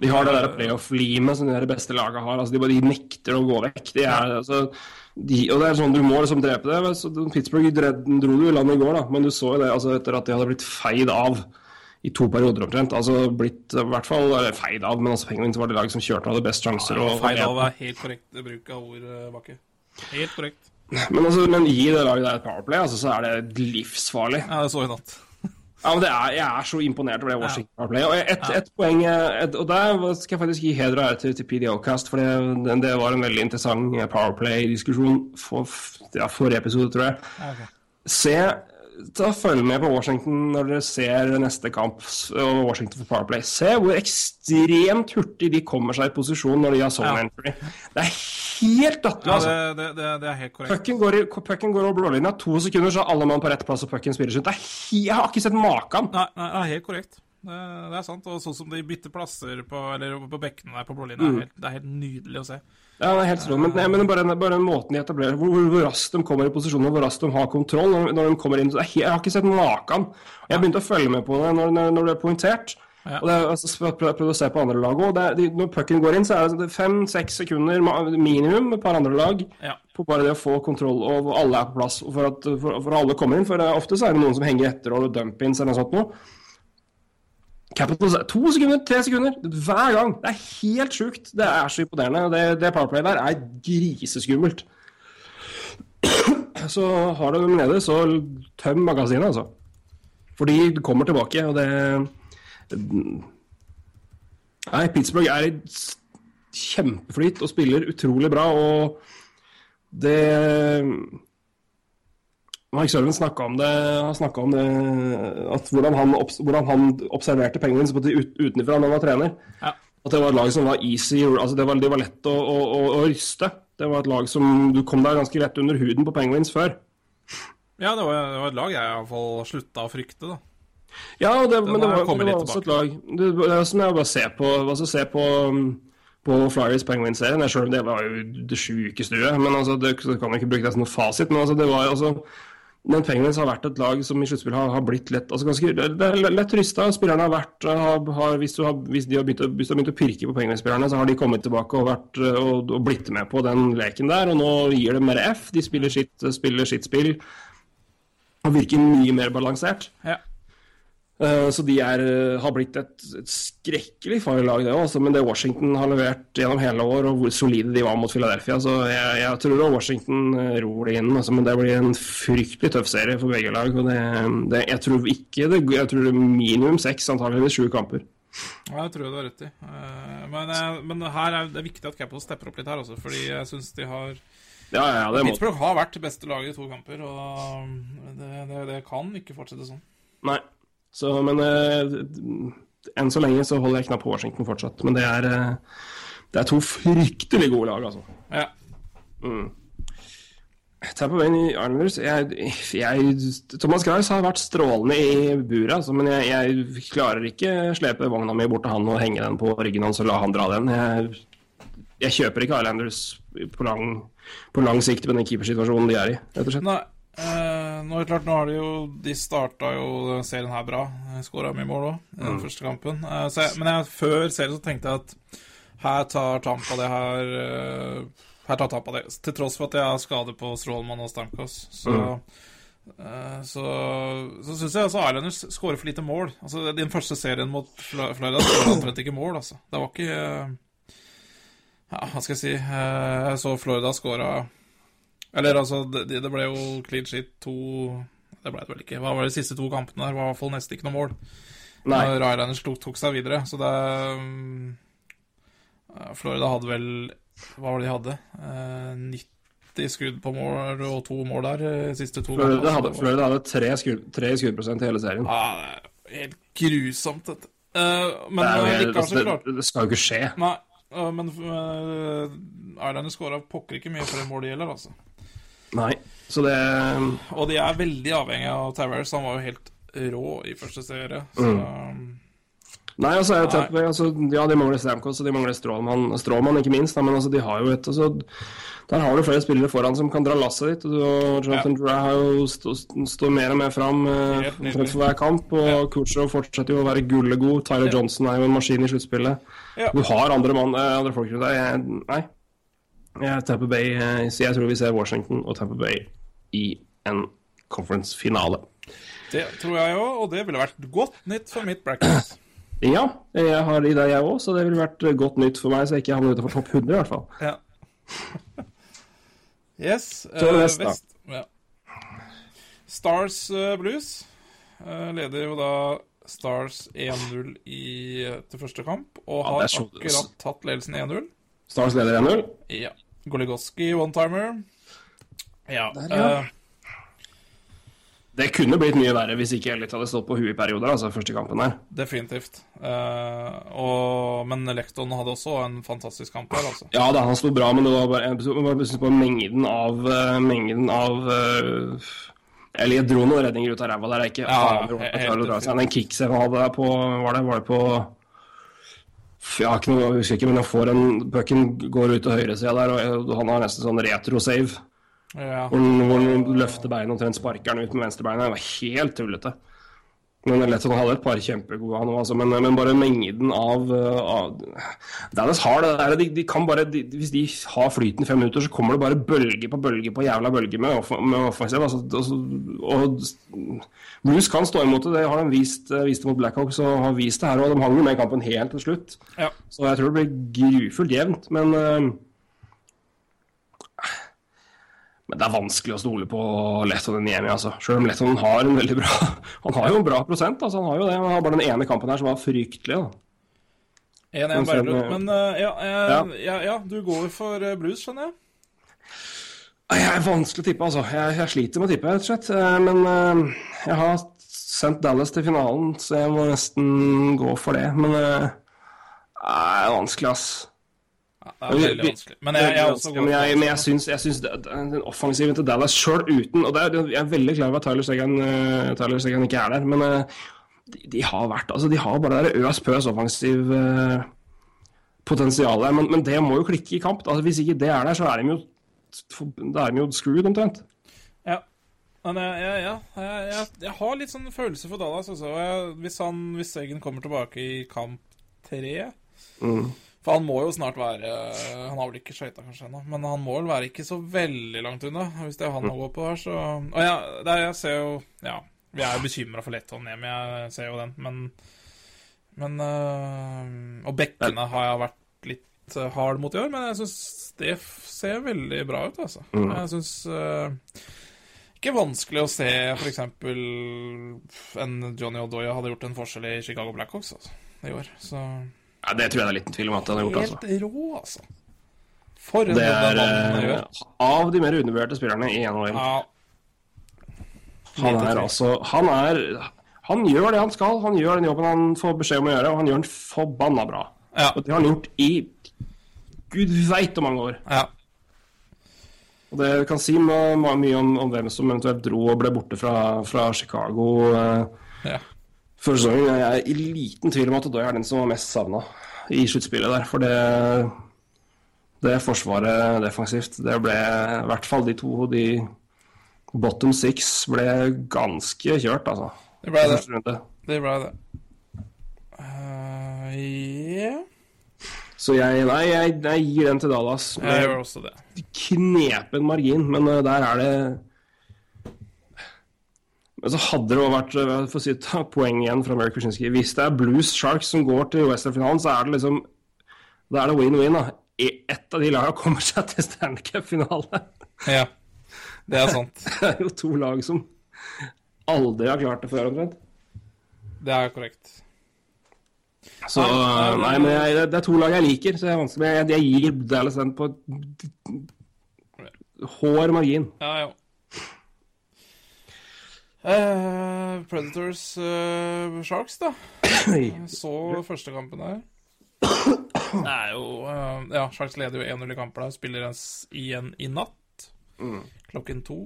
De har det der playoff-limet som de der beste laga har. Altså, de, bare, de nekter å gå vekk. De er, altså, de, og det er sånn, Du må liksom drepe det. Så, Pittsburgh dro jo i land i går, da, men du så jo det altså, etter at de hadde blitt feid av i to perioder omtrent. Altså blitt i hvert fall feid av, men altså Penguins var det laget som kjørte og hadde best sjanser. Ja, feid av er helt korrekt bruk av ord, eh, Bakke. Helt korrekt. Men, altså, men gi det laget der et powerplay, altså, så er det livsfarlig. Ja, det så i natt. [laughs] Ja, men det er, Jeg er så imponert over det Washington powerplay. Og et, et poeng eh, et, Og der skal jeg faktisk gi heder og ære til, til PDO-cast, for det, det, var en veldig interessant eh, powerplay-diskusjon for ja, forrige episode, tror jeg. Ja, ok. Se, ta Følg med på Washington når dere ser neste kamp over Washington for Powerplay. Se hvor ekstremt hurtig de kommer seg i posisjon når de har zone Ja. entry. Det er helt latterlig, Ja, altså. det, det, det, det er helt korrekt. Pucken går, pucken går over blålinja, to sekunder, så er alle mann på rett plass, og pucken spiller er he jeg har ikke sett maken. Nei, nei, det er helt korrekt. Det, det er sant. Og sånn som de bytter plasser på, eller på bekkene der på blålinja, Mm. det er helt nydelig å se. Ja, det er helt strålende. Men, nei, men bare, bare den måten de etablerer hvor, hvor, hvor raskt de kommer i posisjon, og hvor raskt de har kontroll når, når de kommer inn. Er jeg har ikke sett maken. Jeg begynte å følge med på det når, når, når det er poengtert. Ja. Og det altså, jeg å se på andre lag òg. Når pucken går inn, så er det fem-seks sekunder minimum minimum et par andre lag Ja. på bare det å få kontroll, og alle er på plass. For at for, for alle kommer inn. For ofte så er det noen som henger etter og dump-ins eller noe sånt noe. Capitals to sekunder, tre sekunder hver gang. Det er helt sjukt. Det er så imponerende. Det, det powerplayet der er griseskummelt. Så har du dem nede, så tøm magasinet, altså. For de kommer tilbake, og det Nei, Pittsburgh er i kjempeflyt og spiller utrolig bra, og det Mike Sørven snakka om det, om det at hvordan han, hvordan han observerte Penguins på ut, utenfra når han var trener. Ja. At det var et lag som var easy, altså det var, de var lett å, å, å, å ryste. Det var et lag som Du kom deg ganske rett under huden på Penguins før. Ja, det var, det var et lag jeg iallfall slutta å frykte, da. Ja, det, men det var, det var også et lag Det, er som jeg bare ser på altså se på, på Flyers Penguins-serien. Selv om det var jo det sjukeste huet. Men altså, det, kan man ikke bruke det som noe fasit. Men altså, det var altså men Penguins har vært et lag som i sluttspill har, har blitt lett altså ganske, Det er lett rysta. Spillerne har vært har, har, hvis, har, hvis de har begynt, å- har begynt å pirke på Penguins-spillerne, så har de kommet tilbake og, vært, og, og blitt med på den leken der. Og nå gir det mer F. De spiller sitt, spiller sitt spill og virker mye mer balansert. Ja. Eh, Så de er, eh, har blitt et, et skrekkelig farlig lag, det òg. Men det Washington har levert gjennom hele år, og hvor solide de var mot Philadelphia Så jeg, jeg tror Washington eh, ror det inn. Altså, men det blir en fryktelig tøff serie for begge lag. Det, det, jeg tror ikke det, Jeg tror det er minimum seks, antakeligvis sju kamper. Ja, jeg tror du har rett i. Men, men her er det viktig at Capitals stepper opp litt her, også, fordi jeg syns de har Ja, ja, det må Pittsburgh har vært beste laget i to kamper, og det, det, det kan ikke fortsette sånn. Nei. Så, men eh, enn så lenge så holder jeg knapp på Washington fortsatt. Men det er, eh, det er to fryktelig gode lag, altså. Ja. Tampa Bay Islanders jeg, jeg, Thomas Grice har vært strålende i buret, altså, men jeg, jeg klarer ikke slepe vogna mi bort til han og henge den på ryggen hans og la han dra den. Jeg kjøper ikke Islanders på lang, på lang sikt med den keepersituasjonen de er i, rett og slett. Nei, eh, nå klart, nå har de jo De starta jo serien her bra. Skåra mye mål òg i den første kampen. Eh, jeg, men jeg, før serien så tenkte jeg at her tar Tampa det her eh, Her tar Tampa det. Til tross for at jeg har skade på Strålmann og Stamkos. Så eh, så, så syns jeg altså Islanders skårer for lite mål. Altså Den første serien mot Florida skåra [clears throat] omtrent ikke mål, altså. Det var ikke eh, Ja, hva skal jeg si Jeg så Florida skåra Eller altså, det, det ble jo clean shit to Det ble det vel ikke. Hva var de siste to kampene der? Var i hvert fall nesten ikke noe mål. Nei. Ryliners tok, tok seg videre. Så det eh, Florida hadde vel Hva var det de hadde? Eh, 90 skudd på mål og to mål der. eh, Siste to Florida hadde, Florida hadde tre, skudd, tre skuddprosent i hele serien. Ja, det er helt grusomt, dette. Eh, men det, jo eh, likevel altså, det, det skal jo ikke skje. Nei, men uh, Islanders skåra pokker ikke mye for det målet gjelder, altså. Nei. Så det Og de er veldig avhengig av Tavares. Han var jo helt rå i første serie. Så Mm. Nei, altså, jeg, Nei. altså Ja, de mangler Stamkos og de mangler Strålmann, Strålmann ikke minst, da, men altså, de har jo et altså, Der har du flere spillere foran som kan dra lasset ditt. Og Jonathan Draa har jo stå, står mer og mer fram eh, for hver kamp. Og Ja. Kucherov fortsetter jo å være gullegod. Tyler Ja. Johnson er jo en maskin i sluttspillet. Ja. Du har andre, mann, eh, andre folk rundt deg. Nei. Tampa Bay, eh, så jeg tror vi ser Washington og Tampa Bay i en conference-finale. det tror jeg òg, og det ville vært godt nytt for mitt bracket. [clears throat] Ja, jeg har i det jeg òg, så det ville vært eh, godt nytt for meg, så jeg ikke havner utenfor topp 100 i hvert fall. [laughs] Ja. Yes. Så det eh, vest, da. Ja. Stars Blues leder jo da Stars 1-0 i til første kamp, og Ja, har akkurat tatt ledelsen 1-0. Stars leder 1-0. Ja. Goligoski one-timer. Ja. Der, ja. Uh, Det kunne blitt mye verre hvis ikke Elliot hadde stått på huet i perioder, altså første kampen her. definitivt. Uh, og, men Lekton hadde også en fantastisk kamp her, altså. Ja da, han sto bra, men det var bare, jeg bare på mengden av uh, Mengden av uh, jeg dro noen redninger ut av ræva der jeg ikke Ja, aner helt han klarer å dra seg. Den kickseven han hadde på Var det, var det på Jeg har ikke noe, jeg husker ikke, men jeg får en Pucken går ut til høyresida der, og han har nesten sånn retro-save. Ja. Hvor han- hvor han løfter beinet omtrent sparker han ut med venstrebeinet. Det var helt tullete. Men det lett han hadde et par kjempegode, han altså. Men, men bare mengden av, uh, av Dallas har det der de, de kan bare, de, Hvis de har flyten i fem minutter, så kommer det bare bølge på bølge på jævla bølge med, med offensiv. Altså, altså, og Blues kan stå imot det. Det har de vist, eh, vist det mot Blackhawks og har vist det her. Og de hang jo med i kampen helt til slutt. Ja. Så jeg tror det blir grufullt jevnt. Men uh, men det er vanskelig å stole på Lettonen Niemi, altså. Selv om Letton har en veldig bra [laughs] Han har jo en bra prosent, altså. Han har jo det. Han har bare den ene kampen her som var fryktelig, da. 1-1 Men bare så- Men eh, ja, eh, Ja. ja. ja, du går for Blues, skjønner jeg. Jeg er vanskelig å tippe, altså. Jeg, jeg sliter med å tippe, rett og slett. Men jeg har sendt Dallas til finalen, så jeg må nesten gå for det. Men det er vanskelig, ass. Ja, det er veldig vanskelig. Men jeg, jeg også men jeg, men jeg syns, jeg syns den offensiven til Dallas sjøl uten Og er, jeg er veldig klar over at Tyler Segan, uh, Tyler Segan ikke er der, men uh, de, de har vært Altså, de har bare det øs pøs offensiv uh, potensial der, men, men det må jo klikke i kamp. Altså, hvis ikke det er der, så er de jo er de jo screwed, omtrent. Ja. Men jeg, jeg, har litt sånn følelse for Dallas også. Hvis, han, hvis Eggen kommer tilbake i kamp tre Mm. For han må jo snart være Han har vel ikke skøyta kanskje ennå, men han må vel være ikke så veldig langt unna. Hvis det er han å gå på her, så Og ja, det er, jeg ser jo Ja, vi er jo bekymra for Letton hjem, jeg ser jo den, men Men øh, Og bekkene har jeg vært litt øh, hard mot i år, men jeg syns det ser veldig bra ut, altså. Mm. Jeg syns ikke vanskelig å se f.eks. en Johnny Odoya hadde gjort en forskjell i Chicago Blackhawks altså, i år. Så Ja, det tror jeg det er liten tvil om at han har gjort, altså. Helt rå, altså. For en Det er mannen eh, av de mer undervurderte spillerne i NHL. Ja. Han er altså Han er Han gjør det han skal. Han gjør den jobben han får beskjed om å gjøre, og han gjør den forbanna bra. Ja. Og det har han gjort i gud veit hvor mange år. ja. Og det kan si mye om, om hvem som eventuelt dro og ble borte fra, fra Chicago eh. Før sesongen. Jeg er i liten tvil om at Odoi er den som var mest savna i sluttspillet der. For det, det forsvaret defensivt, det ble i hvert fall de to de bottom six ble ganske kjørt, altså. Det ble det. Det ble det. Uh, yeah. Så jeg, nei, jeg, jeg gir den til Dallas. Jeg gjør også det. knepen margin, men eh, der er det Men så hadde det jo vært eh, for å si, ta poeng igjen fra Mary Krasinski. Hvis det er Blues Sharks som går til Western-finalen, så er det liksom Da er det win-win. da. I- Ett av de lagene kommer seg til Stanley Cup-finale. Ja. Det er sant. [laughs] Det er jo to lag som aldri har klart det før, omtrent. Det er korrekt. Så Nei, nei, men jeg, det- det er to lag jeg liker, så jeg, er vanskelig, jeg, jeg gir Dallas den på hår margin. Ja, ja. Eh, Predators uh, Sharks, da. Så første kampen der. Det er jo uh, Ja, Sharks leder jo 1-0 i kamper der. Spiller en igjen i natt. Klokken to.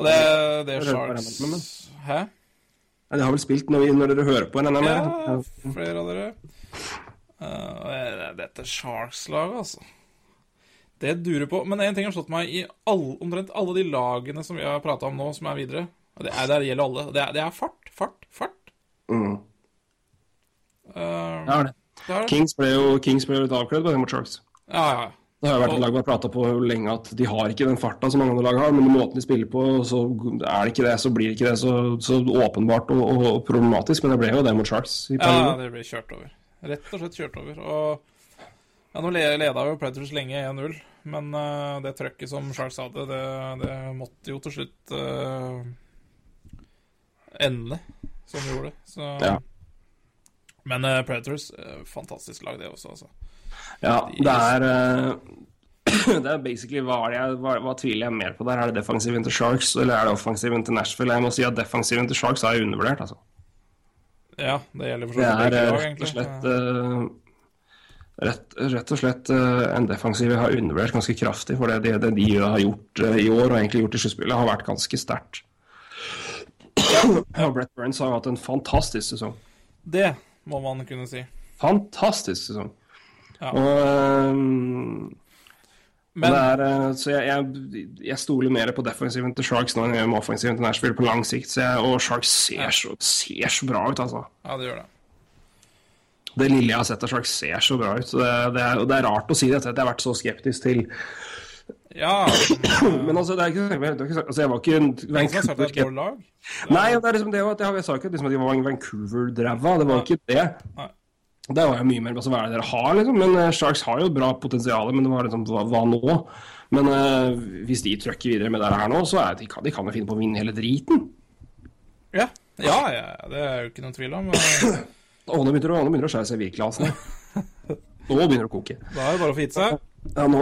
Og det, det er Sharks Hæ? Nei, De har vel spilt når, vi, når dere hører på, en eller annen? Ja, flere av dere. Det- dette Sharks-laget, altså. Det durer på. Men én ting har slått meg i all, omtrent alle de lagene som vi har prata om nå, som er videre. Og det, er, det gjelder alle. Det er, det er fart, fart, fart. Mm. Ja, det. det er det. Kings ble jo Kings ble litt avkledd på det mot Sharks. Ja, ja, ja. Det har jo vært et lag vi har prata på lenge at de har ikke den farta som mange andre lag har, men måten de spiller på, så er det ikke det, så blir det ikke det så, så åpenbart og, og, og problematisk. Men det ble jo det mot Sharks i ja, det ble kjørt over. Rett og slett kjørt over. Og ja, nå le- leda jo Predators lenge 1-0, men uh, det trøkket som Sharks hadde, det, det måtte jo til slutt uh, ende som det gjorde. Så Ja. Men uh, Predators, fantastisk lag, det også, altså. Ja, det er [clears throat] Det er basically hva, er det jeg, hva, hva tviler jeg mer på der? Er det defensiven til Sharks, eller er det offensiven til Nashville? Jeg må si at defensiven til Sharks er undervurdert, altså. Ja, det gjelder for så vidt er egentlig. Det er rett og slett Rett, rett og slett eh, en defensiv jeg har undervurdert ganske kraftig. For det, det, de har gjort eh, i år, og egentlig gjort i sluttspillet, har vært ganske sterkt. Og Brett Burns har hatt en fantastisk sesong. Det må man kunne si. Fantastisk sesong. Ja. Og um, Men er, så jeg, jeg, jeg stoler mer på defensiven til Sharks nå enn jeg gjør med offensiven til Nashville på lang sikt. Så jeg, og Sharks ser, Ja. så, ser så bra ut, altså. Ja, det gjør det. Det lille jeg har sett av Sharks, ser så bra ut. Det, det, er, og det er rart å si det etter at jeg har vært så skeptisk til Ja, [clears throat] Men altså, det er ikke, det er ikke altså, Jeg var ikke en Vancouver det lag. Nei, det er liksom det at jeg, jeg sa ikke liksom at de var Vancouver-dræva. Det var ikke det. Det var jo mye mer altså, hva er det dere har, liksom. Men uh, Sharks har jo bra potensial, men det var liksom hva, hva nå? Men uh, hvis de trøkker videre med det her nå, så er de, kan de kan finne på å vinne hele driten. Ja. Ja, ja, det er jo ikke noen tvil om. men [clears throat] Og nå begynner det å- nå begynner det å skjære seg virkelig av seg. Nå begynner det å koke. Da er det bare å fitte seg. Ja, nå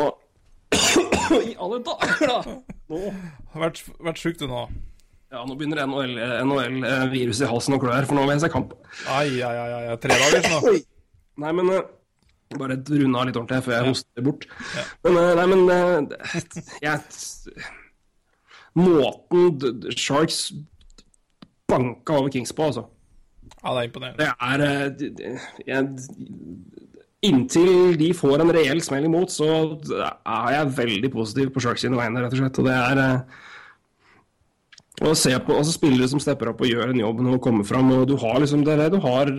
[coughs] I alle dager, da! Nå vært, vært sjuk du nå. Ja, nå begynner NHL-viruset i halsen å klø her, for nå vil jeg se kamp. Ai, ai, ai, ai. Tre dager nå. Nei, men eh, Bare runde av litt ordentlig før jeg hoster bort. bort. Men eh, nei, men eh, jeg Måten Sharks banka over Kings på, altså. Ja, det er imponerende. Det er eh, jeg, Inntil de får en reell smell imot, så er jeg veldig positiv på Sharks sine vegne, rett og slett. Og det er eh, å se på altså spillere som stepper opp og gjør en jobb og kommer fram, og du har liksom det du har,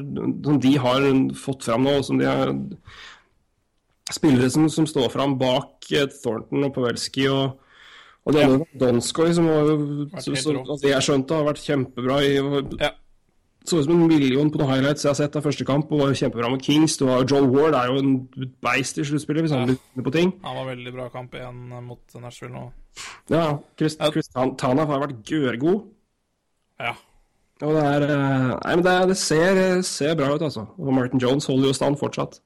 som de har fått fram nå, som de har Spillere som, som står fram bak eh, Thornton og Pavelski og og det andre, Donskoy, som som, som, rå. altså, jeg skjønte har vært kjempebra. i Ja. Så ut som en million på noen highlights jeg har sett av første kamp, og var kjempebra med Kings. Du har Joel Ward er jo en beist i sluttspillet, hvis han Ja. inne på ting. Han var veldig bra kamp igjen mot Nashville nå. Ja, Chris. Chris Tanaf har vært gørgod. Ja. Og det er eh, Nei, men det, det ser, ser bra ut, altså. Og Martin Jones holder jo stand fortsatt.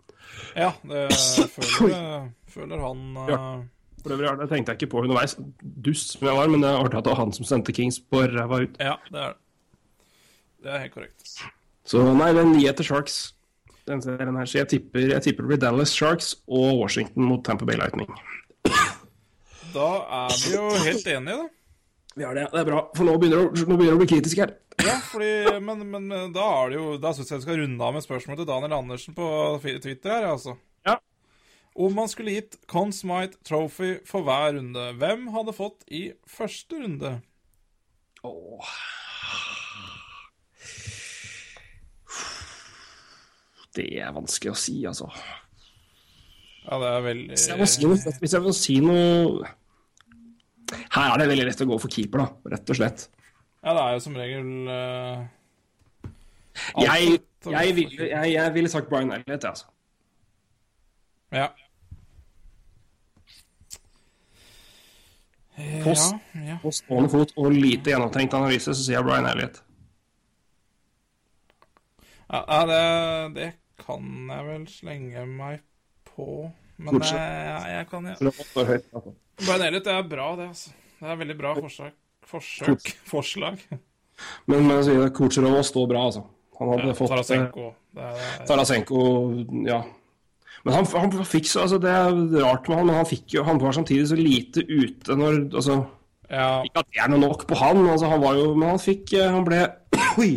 Ja, det [laughs] føler, føler han ja. For øvrig, det tenkte jeg ikke på underveis, dust som jeg var, men det er artig at det var han som sendte Kings på ræva ut. Ja, det er det. Det er helt korrekt. Så nei, det er nyhet til Sharks. Den serien her, så jeg tipper, jeg tipper det blir Dallas Sharks og Washington mot Tamper Bay Lightning. Da er vi jo helt enige, da. Vi har det, det er bra. For nå begynner det, nå begynner det å bli kritisk her. Ja, fordi, men, men da er det jo Da syns jeg vi skal runde av med spørsmålet til Daniel Andersen på Twitter her, altså. Ja. Om man skulle gitt Conn Smythe Trophy for hver runde, hvem hadde fått i første runde? Åh. Det er vanskelig å si, altså. Ja, det er veldig Hvis jeg må si noe, hvis jeg må si noe Her er det veldig lett å gå for keeper, da. Rett og slett. Ja, det er jo som regel uh, Jeg, jeg, ville, jeg, jeg ville sagt Brian Elliot, altså. Ja. Eh, Post. Ja, ja. På stående fot og lite gjennomtenkt analyse, så sier jeg Brian Elliot. ja, ja det, det kan jeg vel slenge meg på. Men jeg, jeg, jeg kan ja. Det høyt, altså. Det er bra, det, altså. Det er veldig bra forsøk. Forsøk. [laughs] Forslag. Men, men sier Kucherov står bra, altså. Han hadde Ja, fått eh, Tarasenko. Det er, Tarasenko, ja. Men han, han fikk så altså Det er rart med han, men han fikk jo Han var samtidig så lite ute når Altså ja, Ikke at det er noe nok på han, altså han var jo Men han fikk eh, Han ble [clears throat] Oi!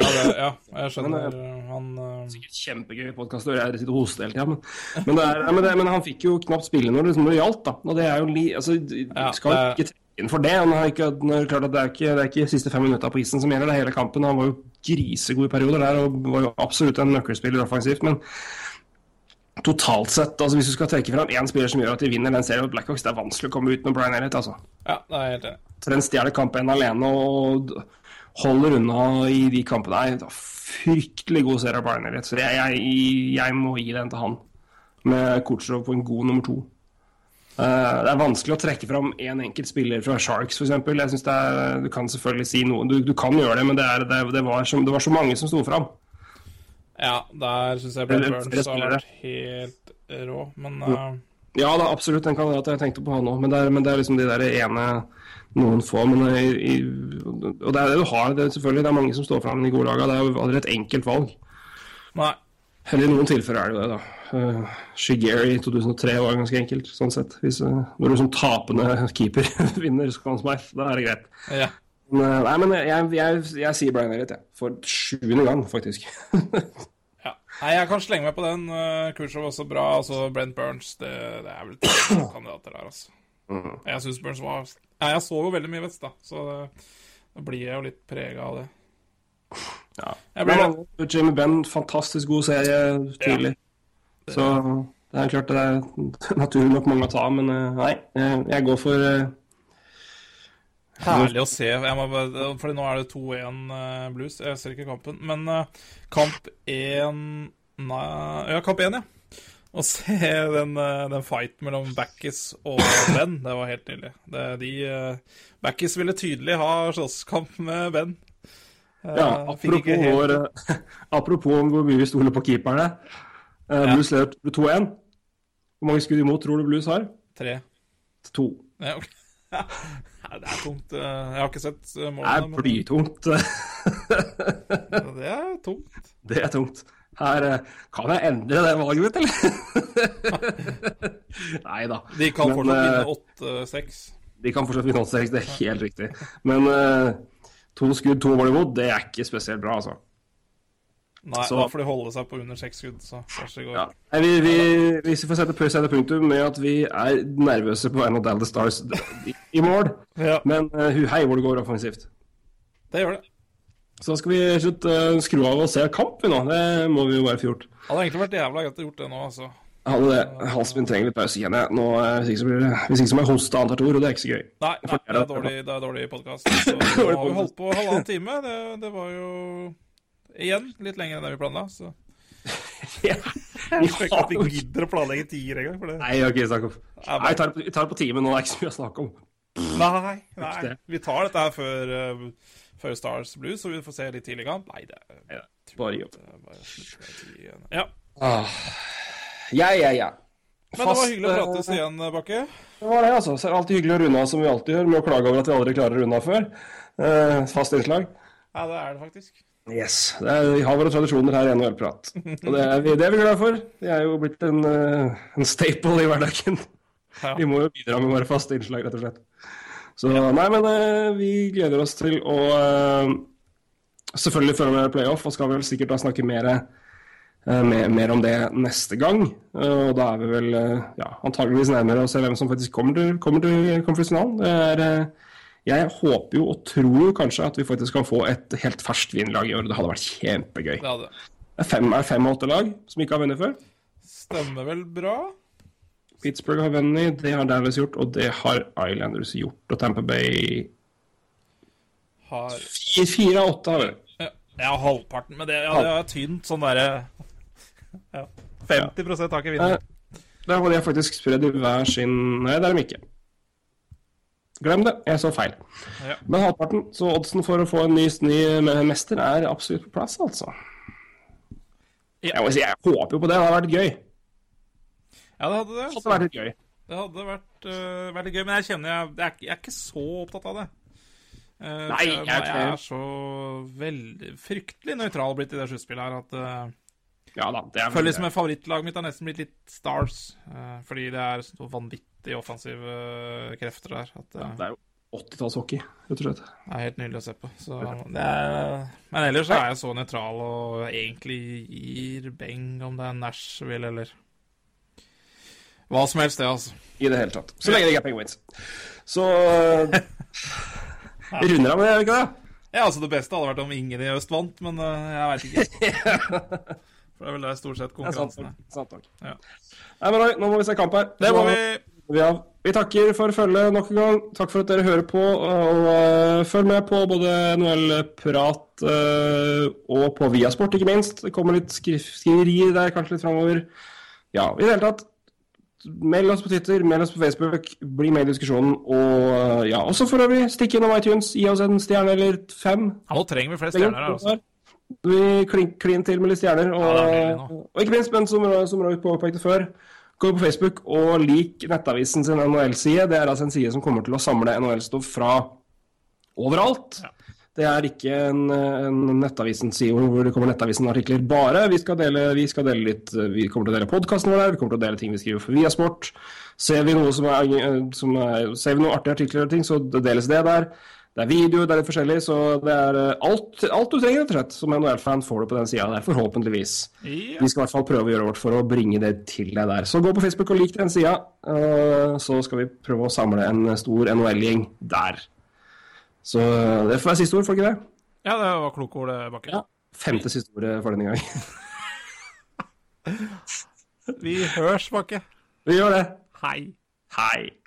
ja, det, ja, jeg skjønner. Men, Han uh... Sikkert kjempegøy podkast, jeg sitter og hoster hele tida, men, men, er, men, det, men han fikk jo knapt spille når når det gjaldt, da. Og det er jo li, altså, Ja, Skal det- ikke trekke inn for det. Han har ikke, er klart at det, er ikke, det er ikke siste fem minutta på isen som gjelder, det er hele kampen. Han var jo grisegod i perioder der og var jo absolutt en nøkkelspiller offensivt. men Totalt sett, altså hvis du skal trekke fram én spiller som gjør at de vinner den serien mot Blackhawks, det er vanskelig å komme ut med Brian Elliot. altså. Ja, det er helt enig. Den stjeler kampen alene og holder unna i de kampene. Nei, fryktelig god serie av Brian så jeg, jeg, jeg må gi den til han. Med Kutsjov på en god nummer to. Uh, det er vanskelig å trekke fram én enkelt spiller fra Sharks, f.eks. Jeg synes det er, Du kan selvfølgelig si noe, du, du kan gjøre det, men det, er, det, det, var så, det var så mange som sto fram. Ja, der syns jeg Brett Burns har vært helt rå, men eh, Ja, det er absolutt en kandidat jeg tenkte på han òg, men, men det er liksom de der ene noen få. Men i, i, og det er det du har. Det er selvfølgelig det er mange som står fram i de gode laga. Det er jo aldri et enkelt valg. Nei. Eller i noen tilfeller er det jo det, da. Uh, Shigeri i 2003 var ganske enkelt, sånn sett. Hvis, uh, når du som tapende keeper [laughs] vinner Smythe, da er det greit. Ja. Men, nei, men jeg, jeg, jeg sier Brian Elliot, jeg. For sjuende gang, faktisk. [laughs] ja. Nei, jeg kan slenge meg på den. Uh, Kursov også bra. Altså Brent Burns, det, det er vel tre [clears throat] kandidater der, altså. Mm. Jeg syns Burns var Nei, Jeg så jo veldig mye Vest, da, så da blir jeg jo litt prega av det. Ja. Jeg blir det. Men Jamie Benn, fantastisk god serie tidlig. Så det er klart det er [laughs] naturlig nok mange å ta, men uh, nei. Jeg, går for uh, Herlig å se. Bare- fordi nå er det 2-1 eh, Blues. Jeg ser ikke kampen. Men eh, kamp 1 Nei, ja, kamp 1, ja. Å se den, eh, den fighten mellom Backis og Ben, det var helt nydelig. Det, de, Backis ville tydelig ha slåsskamp med Ben. Ja, apropos, helt- vår, [laughs] apropos hvor mye vi stoler på keeperne. Ja. Blues leder 2-1. Hvor mange skudd imot tror du Blues har? Tre. To. Ja, ok. [laughs] Nei, det er tungt. eh, Jeg har ikke sett målene. Det er blytungt. [laughs] men det er tungt. Det er tungt. Her uh, kan jeg endre det valget mitt, eller? [laughs] Nei da. De kan Men, fortsatt eh, vinne 8-6. De kan fortsatt vinne 8-6, det er helt riktig. Men uh, to skudd, to mål imot, det er ikke spesielt bra, altså. Nei, så- da får de holde seg på under seks skudd, så kanskje det går. Ja. Nei, vi, vi, vi får sette, sette punktum med at vi er nervøse på vegne av Dallas Stars i, i mål, Ja, men uh, hei hvor det går offensivt. det gjør det. Så skal vi slutte uh, skru av og se kamp, vi nå. Det må vi jo bare få gjort. Det hadde egentlig vært jævla greit å gjort det nå, altså. Hadde det. Halsen min trenger litt pause, kjenner jeg. Nå, uh, hvis ikke så blir det Hvis ikke så må jeg hoste annethvert ord, og det er ikke så gøy. Nei, nei det er dårlig, det er dårlig podkast. [laughs] Nå har vi holdt på halvannen time. Det, det var jo igjen litt lenger enn det vi planla. Så [laughs] Ja. [laughs] Vi har ikke vi gidder å planlegge tider engang. Nei, ok, snakk om. Nei, jeg tar det på- tar timen nå, det er ikke så mye å snakke om. Nei, nei. Vi tar dette her før, uh, før Stars Blues, så vi får se litt tidligere. Nei, det er Ja, bare jobb. Ja. å slutte med tidlig. Ja. Ja, ja, ja. Men det var hyggelig å eh, prates igjen, Bakke. Det var det, altså. Så er det alltid hyggelig å runde av som vi alltid gjør, med å klage over at vi aldri klarer å runde av før. Uh, fast innslag. Ja, det er det faktisk. Yes. Det er, vi har våre tradisjoner her i NHL-prat. Og det er, vi, det er vi glad for. Det er jo blitt en, eh, en staple i hverdagen. Ja. Vi må jo bidra med våre faste innslag, rett og slett. Så nei, men eh, vi gleder oss til å eh, selvfølgelig følge med playoff, og skal vel sikkert da snakke mer, eh, mer, mer om det neste gang. Og da er vi vel ja, antageligvis nærmere å se hvem som faktisk kommer til, kommer til jeg håper jo og tror kanskje at vi faktisk kan få et helt ferskt vinnerlag i år. Det hadde vært kjempegøy. Det hadde Det er fem, er fem åtte lag som ikke har vunnet før. Stemmer vel bra? Pittsburgh har vunnet, det har Dallas gjort, og det har Islanders gjort. Og Tampa Bay Har Fire, av åtte har vi. Ja, ja halvparten. Men det, ja, det er tynt. Sånn derre [laughs] ja, 50 har ikke vunnet. Der var de faktisk spredd i hver sin Nei, det er de ikke. Glem det, jeg så feil. Ja. Men halvparten, så oddsen for å få en ny, ny mester er absolutt på plass, altså. Ja. Jeg, må si, jeg håper jo på det, det hadde vært gøy. Ja, det hadde det. Det hadde vært litt gøy. Det hadde vært uh, veldig gøy, men jeg kjenner jeg, jeg, er, jeg er ikke så opptatt av det. Uh, Nei, jeg, jeg jeg er så veldig fryktelig nøytral blitt i det sluttspillet her at uh, Ja da, det er Føler liksom favorittlaget mitt har nesten blitt litt Stars. uh, fordi det er så vanvittig offensive krefter der. At ja, Det er jo 80-tallshockey, rett og slett. det er helt nydelig å se på. Så det er, men ellers så er jeg så nøytral og egentlig gir beng om det er Nashville eller hva som helst, det, altså. I det hele tatt. Så lenge det ikke er penguins. Så [laughs] eh, Vi runder av med det, gjør vi ikke det? Ja, altså Det beste hadde vært om ingen i øst vant, men uh, jeg veit ikke. [laughs] For det er vel der stort sett konkurransen er. Sant nok. Ja. Nei, men nå må vi se kamp her. Det må vi. Vi, vi takker for følget nok en gang. Takk for at dere hører på. Og uh, følg med på både NHL-prat uh, og på Viasport, ikke minst. Det kommer litt skri skriverier der kanskje litt framover. Ja, i det hele tatt. Meld oss på Twitter, meld oss på Facebook, bli med i diskusjonen. Og eh, ja, også for øvrig, stikk innom iTunes, gi oss en stjerne eller fem. Ja, nå trenger vi flere stjerner her, altså. Vi klin, til med litt stjerner. Og, Ja, og ikke minst, men som, som Roy påpekte før, gå på Facebook og lik Nettavisen sin NHL-side. Det er altså en side som kommer til å samle NHL-stoff fra overalt. Ja. Det er ikke en, en Nettavisen-side hvor det kommer Nettavisen-artikler bare. Vi skal, dele, vi skal dele litt Vi kommer til å dele podkasten vår der, vi kommer til å dele ting vi skriver for Viasport. Ser vi noe som er, som er Ser vi noen artige artikler og ting, så deles det der. Det er video, det er litt forskjellig, så det er eh, alt, alt du trenger, rett og slett. Som NHL-fan får du på den sida der, forhåpentligvis. Yeah. Vi skal i hvert fall prøve å gjøre vårt for å bringe det til deg der. Så gå på Facebook og lik den sida, eh, så skal vi prøve å samle en stor NHL-gjeng der. Så eh, det får være siste ord, får ikke det? ja, det var kloke ord, Bakke. Bakke. Femte siste ordet for denne gang. [laughs] Vi hørs, Bakke. Vi gjør det. Hei. Hei.